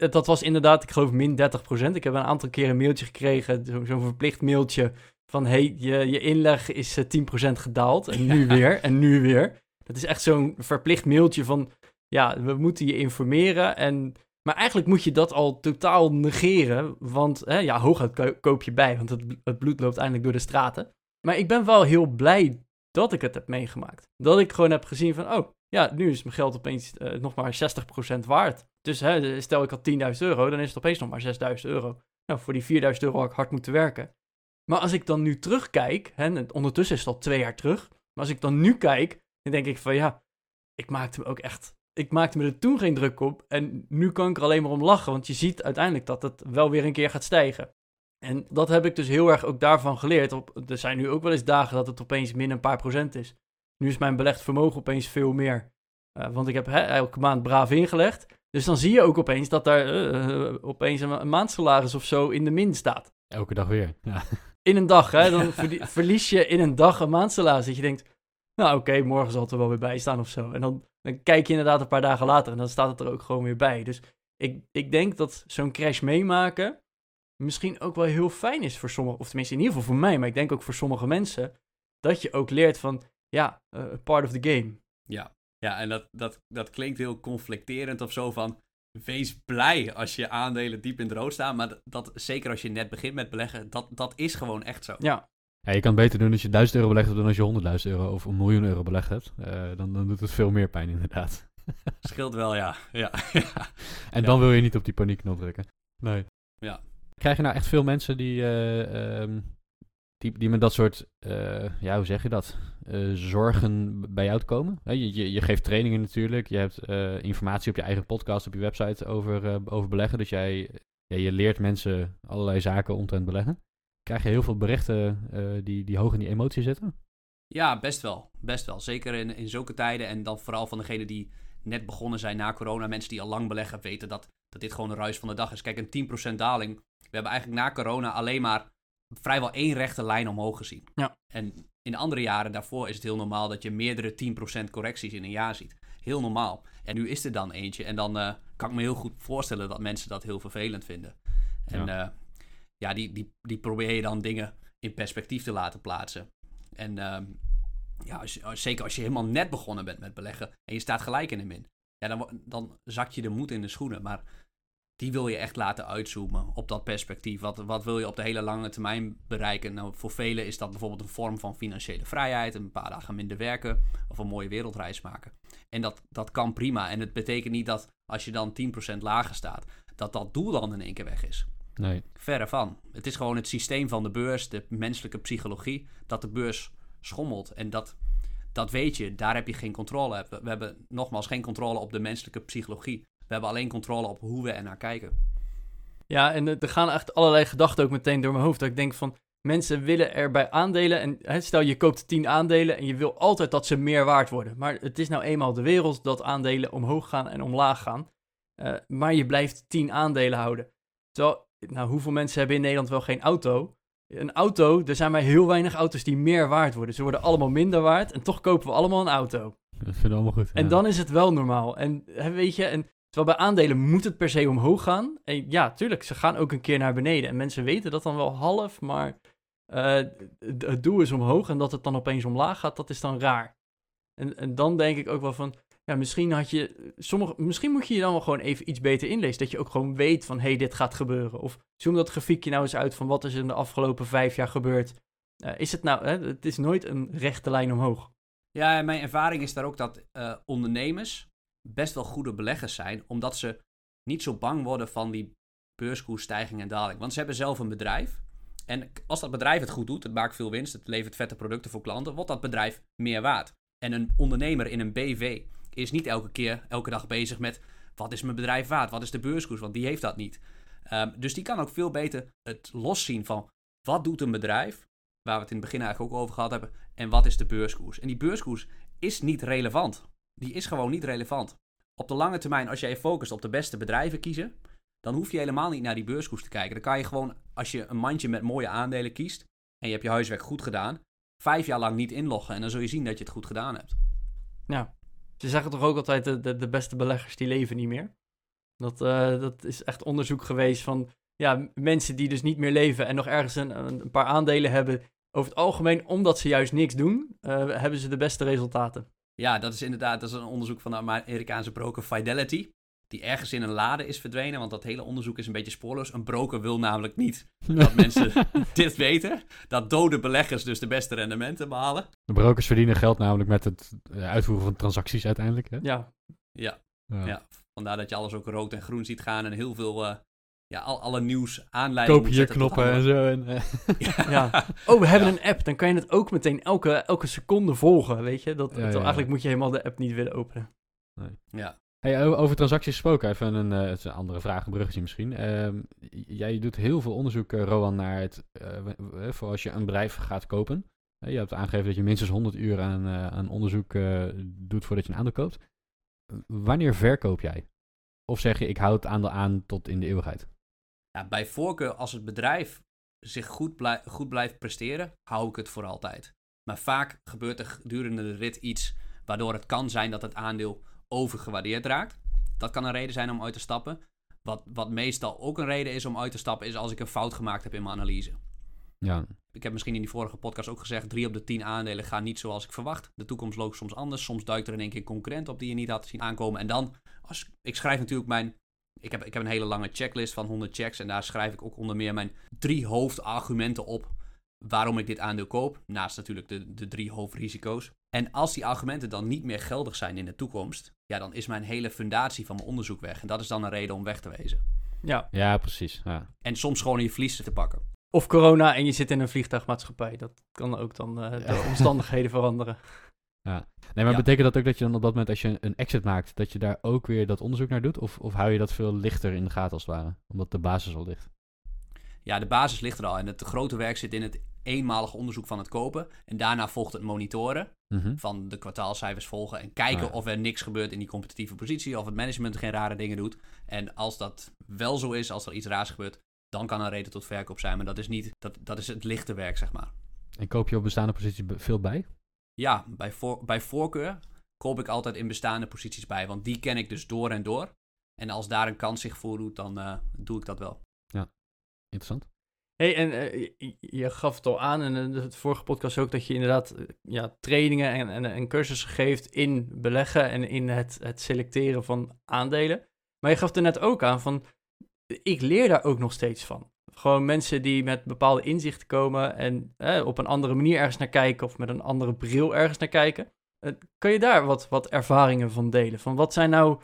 dat was inderdaad, ik geloof, min 30%. Ik heb een aantal keer een mailtje gekregen, zo- zo'n verplicht mailtje van hey, je, je inleg is eh, 10% gedaald en nu weer en nu weer. Dat is echt zo'n verplicht mailtje van ja, we moeten je informeren en maar eigenlijk moet je dat al totaal negeren, want hè, ja, hooguit ko- koop je bij, want het, het bloed loopt eindelijk door de straten. Maar ik ben wel heel blij dat ik het heb meegemaakt. Dat ik gewoon heb gezien van, oh, ja, nu is mijn geld opeens eh, nog maar 60% waard. Dus hè, stel ik had 10.000 euro, dan is het opeens nog maar 6.000 euro. Nou, voor die 4.000 euro had ik hard moeten werken. Maar als ik dan nu terugkijk, hè, en ondertussen is het al twee jaar terug, maar als ik dan nu kijk, dan denk ik van ja, ik maakte me ook echt, ik maakte me er toen geen druk op en nu kan ik er alleen maar om lachen, want je ziet uiteindelijk dat het wel weer een keer gaat stijgen. En dat heb ik dus heel erg ook daarvan geleerd. Er zijn nu ook wel eens dagen dat het opeens min een paar procent is. Nu is mijn belegd vermogen opeens veel meer. Eh, want ik heb hè, elke maand braaf ingelegd. Dus dan zie je ook opeens dat daar eh, eh, opeens een, maandsalaris of zo in de min staat. Elke dag weer. Ja. In een dag, hè? Dan verlie- verlies je in een dag een maandsalaris. Dat je denkt, nou oké, morgen zal het er wel weer bij staan of zo. En dan, dan kijk je inderdaad een paar dagen later en dan staat het er ook gewoon weer bij. Dus ik, ik denk dat zo'n crash meemaken misschien ook wel heel fijn is voor sommigen. Of tenminste in ieder geval voor mij, maar ik denk ook voor sommige mensen. Dat je ook leert van, ja, eh, part of the game. Ja, ja en dat, dat, dat klinkt heel conflicterend of zo van... Wees blij als je aandelen diep in het rood staan. Maar dat, dat, zeker als je net begint met beleggen, dat, dat is gewoon echt zo. Ja, Ja, je kan het beter doen als je 1000 euro belegt hebt dan als je 100.000 euro of een miljoen euro belegd hebt. Eh, dan, dan doet het veel meer pijn inderdaad. Scheelt wel, ja. ja, ja. En Ja. dan wil je niet op die paniekknop drukken. Nee. Ja. Krijg je nou echt veel mensen die, eh, ehm, die, die met dat soort, eh, ja, hoe zeg je dat, Eh, zorgen bij jou te komen? Je, je, je geeft trainingen natuurlijk, je hebt eh, informatie op je eigen podcast, op je website over, over beleggen. Dus jij, ja, je leert mensen allerlei zaken omtrent beleggen. Krijg je heel veel berichten die, die hoog in die emotie zitten? Ja, best wel. Best wel. Zeker in, in zulke tijden. En dan vooral van degenen die net begonnen zijn na corona. Mensen die al lang beleggen weten dat, dat dit gewoon een ruis van de dag is. Kijk, een 10% daling. We hebben eigenlijk na corona alleen maar vrijwel één rechte lijn omhoog gezien. Ja. En in andere jaren daarvoor is het heel normaal dat je meerdere 10% correcties in een jaar ziet. Heel normaal. En nu is er dan eentje. En dan eh, kan ik me heel goed voorstellen dat mensen dat heel vervelend vinden. En ja, ja die, die, die probeer je dan dingen in perspectief te laten plaatsen. En ehm, ja, als, zeker als je helemaal net begonnen bent met beleggen en je staat gelijk in de min. Ja, dan, dan zak je de moed in de schoenen. Maar die wil je echt laten uitzoomen op dat perspectief. Wat, wat wil je op de hele lange termijn bereiken? Nou, voor velen is dat bijvoorbeeld een vorm van financiële vrijheid. Een paar dagen minder werken of een mooie wereldreis maken. En dat, dat kan prima. En het betekent niet dat als je dan 10% lager staat, dat dat doel dan in één keer weg is. Nee. Verre van. Het is gewoon het systeem van de beurs, de menselijke psychologie, dat de beurs schommelt. En dat, dat weet je, daar heb je geen controle op. We hebben nogmaals geen controle op de menselijke psychologie. We hebben alleen controle op hoe we er naar kijken. Ja, en er gaan echt allerlei gedachten ook meteen door mijn hoofd. Dat ik denk van, mensen willen er bij aandelen... En hè, stel, je koopt 10 aandelen en je wil altijd dat ze meer waard worden. Maar het is nou eenmaal de wereld dat aandelen omhoog gaan en omlaag gaan. Eh, maar je blijft 10 aandelen houden. Terwijl, nou, hoeveel mensen hebben in Nederland wel geen auto? Een auto, er zijn maar heel weinig auto's die meer waard worden. Ze worden allemaal minder waard en toch kopen we allemaal een auto. Dat vinden we allemaal goed. En ja. dan is het wel normaal. En weet je, en terwijl bij aandelen moet het per se omhoog gaan. Ja, tuurlijk, ze gaan ook een keer naar beneden. En mensen weten dat dan wel half, maar eh, het- doel is omhoog. En dat het dan opeens omlaag gaat, dat is dan raar. En, en dan denk ik ook wel van, ja, misschien had je, sommige, misschien moet je je dan wel gewoon even iets beter inlezen. Dat je ook gewoon weet van, hé, hey, dit gaat gebeuren. Of zoom dat grafiekje nou eens uit van wat is er in de afgelopen vijf jaar gebeurd. Eh, is het nou, hè, het is nooit een rechte lijn omhoog. Ja, mijn ervaring is daar ook dat eh, ondernemers best wel goede beleggers zijn, omdat ze niet zo bang worden van die beurskoersstijging en daling. Want ze hebben zelf een bedrijf. En als dat bedrijf het goed doet, het maakt veel winst, het levert vette producten voor klanten, wordt dat bedrijf meer waard. En een ondernemer in een BV is niet elke keer, elke dag bezig met wat is mijn bedrijf waard, wat is de beurskoers, want die heeft dat niet. Ehm, dus die kan ook veel beter het loszien van wat doet een bedrijf, waar we het in het begin eigenlijk ook over gehad hebben, en wat is de beurskoers. En die beurskoers is niet relevant. Die is gewoon niet relevant. Op de lange termijn, als jij focust op de beste bedrijven kiezen, dan hoef je helemaal niet naar die beurskoers te kijken. Dan kan je gewoon, als je een mandje met mooie aandelen kiest en je hebt je huiswerk goed gedaan, vijf jaar lang niet inloggen. En dan zul je zien dat je het goed gedaan hebt. Ja. Ze zeggen toch ook altijd, de, de, de beste beleggers die leven niet meer. Dat, eh, dat is echt onderzoek geweest van ja, mensen die dus niet meer leven en nog ergens een, een paar aandelen hebben. Over het algemeen, omdat ze juist niks doen, eh, hebben ze de beste resultaten. Ja, dat is inderdaad dat is een onderzoek van de Amerikaanse broker Fidelity. Die ergens in een lade is verdwenen, want dat hele onderzoek is een beetje spoorloos. Een broker wil namelijk niet dat mensen dit weten. Dat dode beleggers dus de beste rendementen behalen. De brokers verdienen geld namelijk met het eh, uitvoeren van transacties uiteindelijk. Hè? Ja, Ja, Ja. ja. vandaar dat je alles ook rood en groen ziet gaan en heel veel, eh, ja, al, alle nieuws aanleidingen Koop hier knoppen en zo. En, eh, ja. Oh, we hebben Ja. een app. Dan kan je het ook meteen elke, elke seconde volgen, weet je. Dat, Ja, dat- ja, ja. Eigenlijk moet je helemaal de app niet willen openen. Ja, Hey, over transacties gesproken, even een, eh, het is een andere vraag, een bruggetje misschien. Ehm, jij doet heel veel onderzoek, eh, Rowan, naar het, eh, voor als je een bedrijf gaat kopen. Je hebt aangegeven dat je minstens 100 uur aan, eh, aan onderzoek eh, doet voordat je een aandeel koopt. Wanneer verkoop jij? Of zeg je, ik houd het aandeel aan tot in de eeuwigheid? Ja, bij voorkeur als het bedrijf zich goed, blij- goed blijft presteren, hou ik het voor altijd. Maar vaak gebeurt er gedurende de rit iets waardoor het kan zijn dat het aandeel overgewaardeerd raakt. Dat kan een reden zijn om uit te stappen. Wat, wat meestal ook een reden is om uit te stappen, is als ik een fout gemaakt heb in mijn analyse. Ja, Ik heb misschien in die vorige podcast ook gezegd, drie op de tien aandelen gaan niet zoals ik verwacht. De toekomst loopt soms anders. Soms duikt er in één keer een concurrent op die je niet had zien aankomen. En dan, als, ik schrijf natuurlijk mijn, ik heb, ik heb een hele lange checklist van 100 checks. En daar schrijf ik ook onder meer mijn drie hoofdargumenten op waarom ik dit aandeel koop. Naast natuurlijk de, de drie hoofdrisico's. En als die argumenten dan niet meer geldig zijn in de toekomst, ja, dan is mijn hele fundatie van mijn onderzoek weg. En dat is dan een reden om weg te wezen. Ja. ja precies. Ja. En soms gewoon in je verliezen te pakken. Of corona en je zit in een vliegtuigmaatschappij. Dat kan ook dan eh, de Ja. omstandigheden veranderen. Nee, maar Ja. betekent dat ook dat je dan op dat moment, als je een exit maakt, dat je daar ook weer dat onderzoek naar doet? Of, of hou je dat veel lichter in de gaten als het ware? Omdat de basis al ligt. Ja, de basis ligt er al. En het grote werk zit in het eenmalige onderzoek van het kopen. En daarna volgt het monitoren Mhm. van de kwartaalcijfers volgen. En kijken Ah, ja. of er niks gebeurt in die competitieve positie. Of het management geen rare dingen doet. En als dat wel zo is, als er iets raars gebeurt, dan kan een reden tot verkoop zijn. Maar dat is niet, dat, dat is het lichte werk, zeg maar. En koop je op bestaande posities be- veel bij? Ja, bij, voor, bij voorkeur koop ik altijd in bestaande posities bij. Want die ken ik dus door en door. En als daar een kans zich voordoet, dan eh, doe ik dat wel. Interessant. hey, en eh, je, gaf het al aan in de de vorige podcast ook dat je inderdaad eh, ja, trainingen en, en, en cursussen geeft in beleggen en in het, het selecteren van aandelen. Maar je gaf er net ook aan van, ik leer daar ook nog steeds van. Gewoon mensen die met bepaalde inzichten komen en op een andere manier ergens naar kijken of met een andere bril ergens naar kijken. Eh, kan je daar wat, wat ervaringen van delen? Van wat zijn nou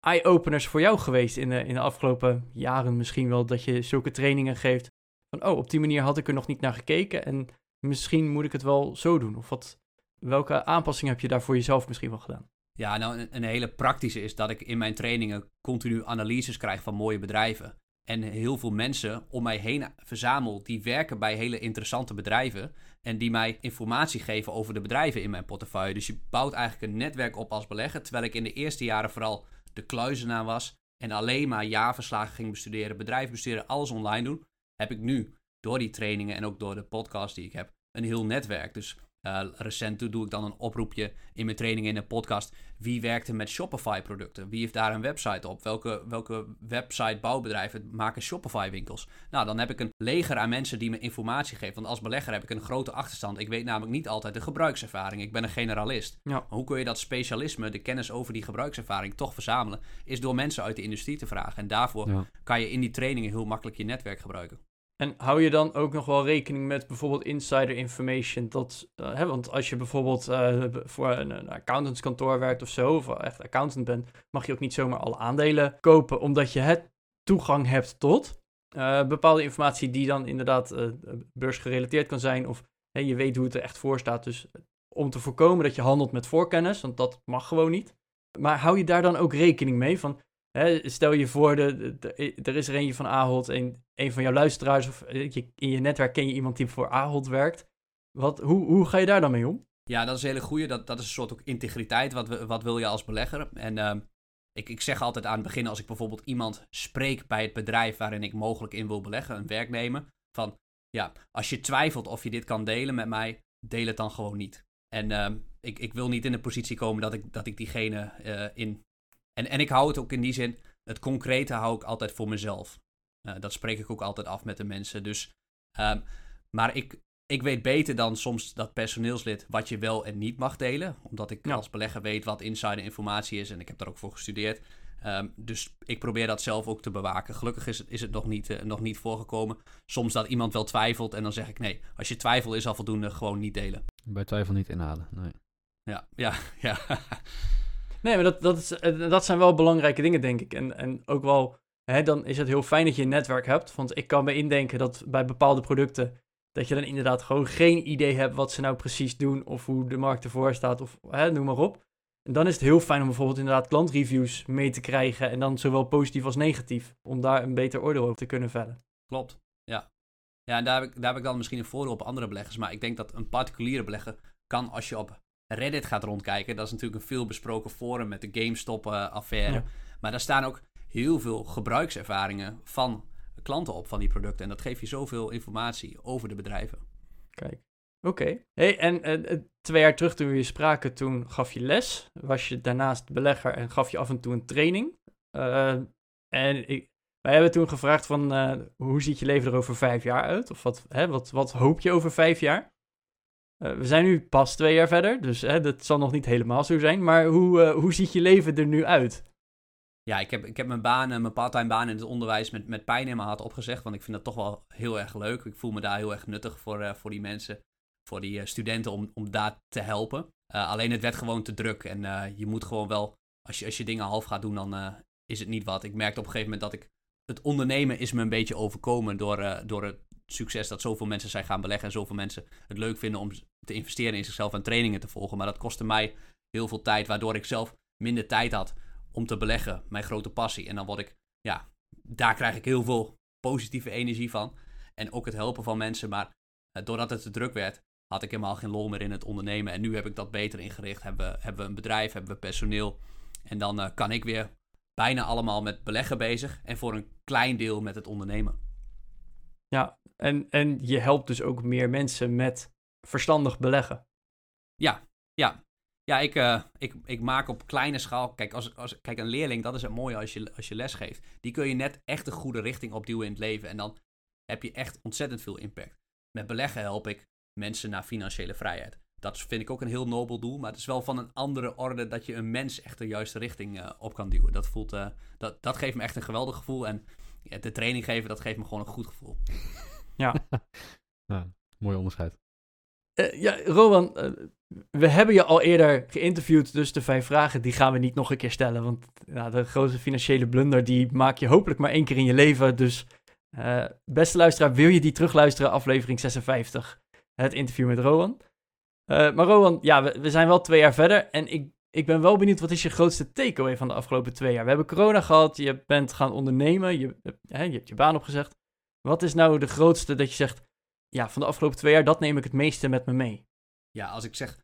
eye-openers voor jou geweest in de, in de afgelopen jaren misschien wel, dat je zulke trainingen geeft? Van, oh, op die manier had ik er nog niet naar gekeken en misschien moet ik het wel zo doen. Of wat, welke aanpassingen heb je daar voor jezelf misschien wel gedaan? Ja, nou, een hele praktische is dat ik in mijn trainingen continu analyses krijg van mooie bedrijven. En heel veel mensen om mij heen verzamel die werken bij hele interessante bedrijven. En die mij informatie geven over de bedrijven in mijn portefeuille. Dus je bouwt eigenlijk een netwerk op als belegger. Terwijl ik in de eerste jaren vooral de kluizenaar was. En alleen maar jaarverslagen ging bestuderen, bedrijven bestuderen, alles online doen. Heb ik nu, door die trainingen en ook door de podcast die ik heb, een heel netwerk. Dus eh, recent doe ik dan een oproepje in mijn trainingen in een podcast. Wie werkte met Shopify producten? Wie heeft daar een website op? Welke, welke website bouwbedrijven maken Shopify winkels? Nou, dan heb ik een leger aan mensen die me informatie geven. Want als belegger heb ik een grote achterstand. Ik weet namelijk niet altijd de gebruikservaring. Ik ben een generalist. Ja. Hoe kun je dat specialisme, de kennis over die gebruikservaring toch verzamelen? Is door mensen uit de industrie te vragen. En daarvoor Ja. kan je in die trainingen heel makkelijk je netwerk gebruiken. En hou je dan ook nog wel rekening met bijvoorbeeld insider information? Dat, eh, hè, want als je bijvoorbeeld eh, voor een, accountantskantoor werkt of zo, of echt accountant bent, mag je ook niet zomaar alle aandelen kopen, omdat je het toegang hebt tot eh, bepaalde informatie die dan inderdaad beursgerelateerd kan zijn, of hè, je weet hoe het er echt voor staat. Dus om te voorkomen dat je handelt met voorkennis, want dat mag gewoon niet. Maar hou je daar dan ook rekening mee van, Stel je voor, er is er eentje van Ahold, een, een van jouw luisteraars of eh, in je netwerk ken je iemand die voor Ahold werkt. Wat, hoe, hoe ga je daar dan mee om? Ja, dat is een hele goede. Dat, dat is een soort ook integriteit. Wat, wat wil je als belegger? En ehm, ik, ik zeg altijd aan het begin, als ik bijvoorbeeld iemand spreek bij het bedrijf waarin ik mogelijk in wil beleggen, een werknemer, van ja, als je twijfelt of je dit kan delen met mij, deel het dan gewoon niet. En ehm, ik, ik wil niet in de positie komen dat ik, dat ik diegene eh, in. En, en ik hou het ook in die zin, het concrete hou ik altijd voor mezelf. Uh, dat spreek ik ook altijd af met de mensen. Dus, um, maar ik, ik weet beter dan soms dat personeelslid wat je wel en niet mag delen. Omdat ik als belegger weet wat insider informatie is en ik heb daar ook voor gestudeerd. Um, dus ik probeer dat zelf ook te bewaken. Gelukkig is het, is het nog, niet, uh, nog niet voorgekomen. Soms dat iemand wel twijfelt en dan zeg ik nee. Als je twijfelt is al voldoende, gewoon niet delen. Bij twijfel niet inhalen, nee. Ja, ja, ja. Nee, maar dat, dat, is, dat zijn wel belangrijke dingen, denk ik. En, en ook wel, hè, dan is het heel fijn dat je een netwerk hebt. Want ik kan me indenken dat bij bepaalde producten dat je dan inderdaad gewoon geen idee hebt wat ze nou precies doen of hoe de markt ervoor staat of hè, noem maar op. En dan is het heel fijn om bijvoorbeeld inderdaad klantreviews mee te krijgen en dan zowel positief als negatief, om daar een beter oordeel over te kunnen vellen. Klopt, ja. Ja, en daar heb, ik, daar heb ik dan misschien een voordeel op andere beleggers, maar ik denk dat een particuliere belegger kan als je op Reddit gaat rondkijken. Dat is natuurlijk een veel besproken forum met de GameStop-affaire. Ja. Maar daar staan ook heel veel gebruikservaringen van klanten op van die producten. En dat geeft je zoveel informatie over de bedrijven. Kijk. Oké. Hey, en uh, twee jaar terug toen we je spraken, toen gaf je les. Was je daarnaast belegger en gaf je af en toe een training. Uh, en ik, wij hebben toen gevraagd van, uh, hoe ziet je leven er over vijf jaar uit? Of wat, hè, wat, wat hoop je over vijf jaar? We zijn nu pas twee jaar verder, dus hè, dat zal nog niet helemaal zo zijn. Maar hoe, hoe ziet je leven er nu uit? ja, ik heb, ik heb mijn baan, mijn parttime baan in het onderwijs met, met pijn in mijn opgezegd. Want ik vind dat toch wel heel erg leuk. Ik voel me daar heel erg nuttig voor, voor die mensen, voor die studenten, om, om daar te helpen. Alleen het werd gewoon te druk. En je moet gewoon wel, als je, als je dingen half gaat doen, dan is het niet wat. Ik merkte op een gegeven moment dat ik, het ondernemen is me een beetje overkomen door, door het succes dat zoveel mensen zijn gaan beleggen. En zoveel mensen het leuk vinden om te investeren in zichzelf en trainingen te volgen. Maar dat kostte mij heel veel tijd, waardoor ik zelf minder tijd had om te beleggen. Mijn grote passie. En dan word ik, ja, daar krijg ik heel veel positieve energie van. En ook het helpen van mensen. Maar uh, doordat het te druk werd, had ik helemaal geen lol meer in het ondernemen. En nu heb ik dat beter ingericht. Hebben we, hebben we een bedrijf, hebben we personeel. En dan uh, kan ik weer bijna allemaal met beleggen bezig. En voor een klein deel met het ondernemen. Ja, en, en je helpt dus ook meer mensen met verstandig beleggen. Ja, ja. Ja, ik, uh, ik, ik maak op kleine schaal. Kijk, als, als, kijk, een leerling, dat is het mooie als je, als je les geeft. Die kun je net echt een goede richting opduwen in het leven. En dan heb je echt ontzettend veel impact. Met beleggen help ik mensen naar financiële vrijheid. Dat vind ik ook een heel nobel doel. Maar het is wel van een andere orde dat je een mens echt de juiste richting uh, op kan duwen. Dat, voelt, uh, dat, dat geeft me echt een geweldig gevoel. En ja, de training geven, dat geeft me gewoon een goed gevoel. Ja. ja mooi onderscheid. Uh, ja, Rowan, uh, we hebben je al eerder geïnterviewd, dus de vijf vragen, die gaan we niet nog een keer stellen. Want ja, de grote financiële blunder, die maak je hopelijk maar één keer in je leven. Dus uh, beste luisteraar, wil je die terugluisteren, aflevering 56, het interview met Rowan. maar Rowan, ja, we, we, zijn wel twee jaar verder en ik, ik ben wel benieuwd, wat is je grootste takeaway van de afgelopen twee jaar? We hebben corona gehad, je bent gaan ondernemen, je, je hebt je baan opgezegd. Wat is nou de grootste dat je zegt, ja, van de afgelopen twee jaar, dat neem ik het meeste met me mee. Ja, als ik zeg,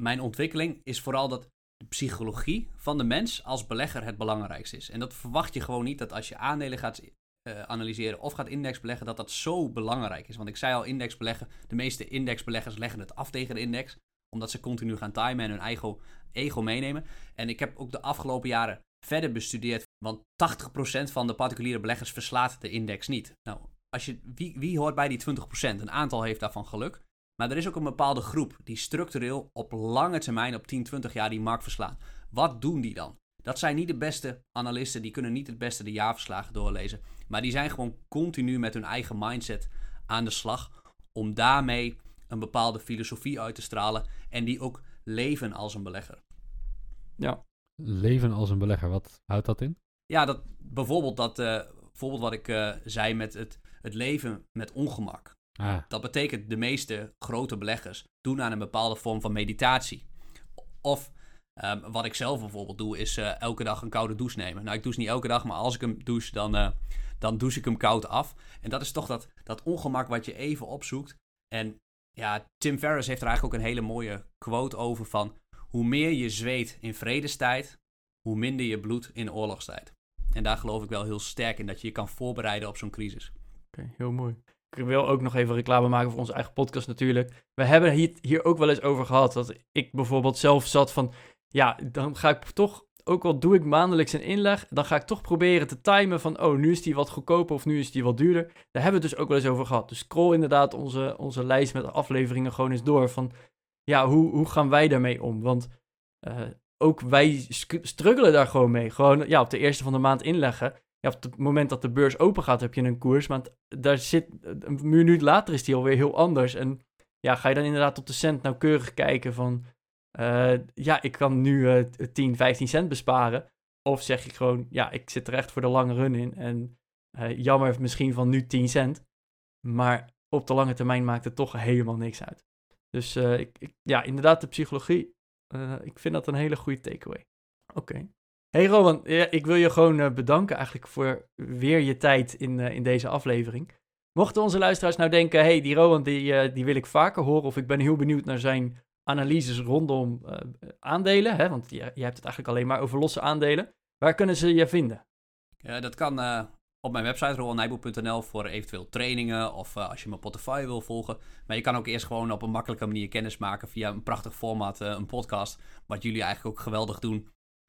mijn ontwikkeling is vooral dat de psychologie van de mens als belegger het belangrijkste is. En dat verwacht je gewoon niet dat als je aandelen gaat uh, analyseren of gaat indexbeleggen, dat dat zo belangrijk is. Want ik zei al, indexbeleggen, de meeste indexbeleggers leggen het af tegen de index, omdat ze continu gaan timen en hun ego, ego meenemen. En ik heb ook de afgelopen jaren verder bestudeerd, want 80% van de particuliere beleggers verslaat de index niet. Nou, als je, wie, wie hoort bij die 20%? Een aantal heeft daarvan geluk. Maar er is ook een bepaalde groep die structureel op lange termijn, op 10, 20 jaar, die markt verslaan. Wat doen die dan? Dat zijn niet de beste analisten, die kunnen niet het beste de jaarverslagen doorlezen. Maar die zijn gewoon continu met hun eigen mindset aan de slag. Om daarmee een bepaalde filosofie uit te stralen. En die ook leven als een belegger. Ja. Leven als een belegger, wat houdt dat in? Ja, dat, bijvoorbeeld, dat, uh, bijvoorbeeld wat ik uh, zei met het het leven met ongemak. Ah. Dat betekent de meeste grote beleggers doen aan een bepaalde vorm van meditatie. Of um, wat ik zelf bijvoorbeeld doe, is uh, elke dag een koude douche nemen. Nou, ik douche niet elke dag, maar als ik hem douche, dan, uh, dan douche ik hem koud af. En dat is toch dat, dat ongemak wat je even opzoekt. En ja, Tim Ferriss heeft er eigenlijk ook een hele mooie quote over van... Hoe meer je zweet in vredestijd, hoe minder je bloed in oorlogstijd. En daar geloof ik wel heel sterk in, dat je je kan voorbereiden op zo'n crisis. Oké, heel mooi. Ik wil ook nog even reclame maken voor onze eigen podcast natuurlijk. We hebben hier, hier ook wel eens over gehad dat ik bijvoorbeeld zelf zat van... Ja, dan ga ik toch, ook al doe ik maandelijks een inleg, dan ga ik toch proberen te timen van... Oh, nu is die wat goedkoper of nu is die wat duurder. Daar hebben we het dus ook wel eens over gehad. Dus scroll inderdaad onze, onze lijst met afleveringen gewoon eens door van... Ja, hoe, hoe gaan wij daarmee om? Want eh, ook wij struggelen daar gewoon mee. Gewoon ja, op de eerste van de maand inleggen ja, op het moment dat de beurs open gaat, heb je een koers. Maar daar zit, een minuut later is die alweer heel anders. En ja, ga je dan inderdaad op de cent nauwkeurig kijken van... eh, ja, ik kan nu eh 10, 15 cent besparen. Of zeg ik gewoon, ja, ik zit er echt voor de lange run in. En eh, jammer misschien van nu 10 cent. Maar op de lange termijn maakt het toch helemaal niks uit. Dus eh, ik, ja, inderdaad, de psychologie. ik vind dat een hele goede takeaway. Oké. Hey Rowan, ja, ik wil je gewoon bedanken eigenlijk voor weer je tijd in, in deze aflevering. Mochten onze luisteraars nou denken, hey, die Rowan die, die wil ik vaker horen, of ik ben heel benieuwd naar zijn analyses rondom eh, aandelen, hè, want je, je hebt het eigenlijk alleen maar over losse aandelen. Waar kunnen ze je vinden? Ja, dat kan eh, op mijn website rowanijboer.nl voor eventueel trainingen of eh, als je mijn portefeuille wil volgen. Maar je kan ook eerst gewoon op een makkelijke manier kennis maken via een prachtig format, een podcast. Wat jullie eigenlijk ook geweldig doen.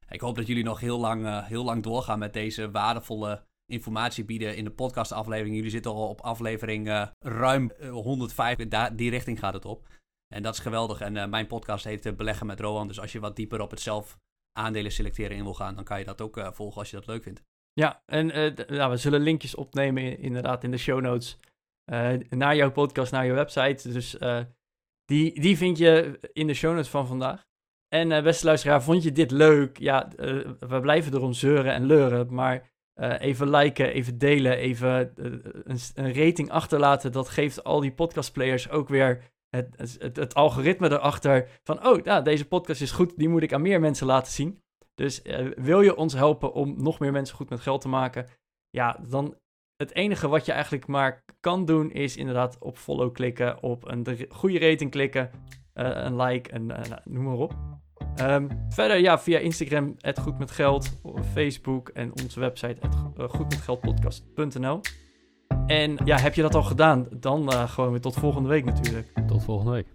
Ik hoop dat jullie nog heel lang, heel lang doorgaan met deze waardevolle informatie bieden in de podcastaflevering. Jullie zitten al op aflevering ruim eh, 105, daar, die richting gaat het op. En dat is geweldig. En eh, mijn podcast heet eh, Beleggen met Rowan. Dus als je wat dieper op het zelf aandelen selecteren in wil gaan, dan kan je dat ook eh, volgen als je dat leuk vindt. Ja, en ja, we zullen linkjes opnemen in- inderdaad in de show notes naar jouw podcast, naar je website. Dus die, die vind je in de show notes van vandaag. En beste luisteraar, vond je dit leuk? Ja, we blijven erom zeuren en leuren, maar even liken, even delen, even een, een rating achterlaten. Dat geeft al die podcastplayers ook weer het, algoritme erachter van, oh, ja, deze podcast is goed, die moet ik aan meer mensen laten zien. Dus eh, wil je ons helpen om nog meer mensen goed met geld te maken? Ja, dan het enige wat je eigenlijk maar kan doen is inderdaad op follow klikken, op een de- goede rating klikken, eh, een like en eh, nou, noem maar op. Ehm, verder ja, via Instagram, het goed met geld, Facebook en onze website, het goedmetgeldpodcast.nl. En ja, heb je dat al gedaan? Dan eh, gewoon weer tot volgende week natuurlijk. Tot volgende week.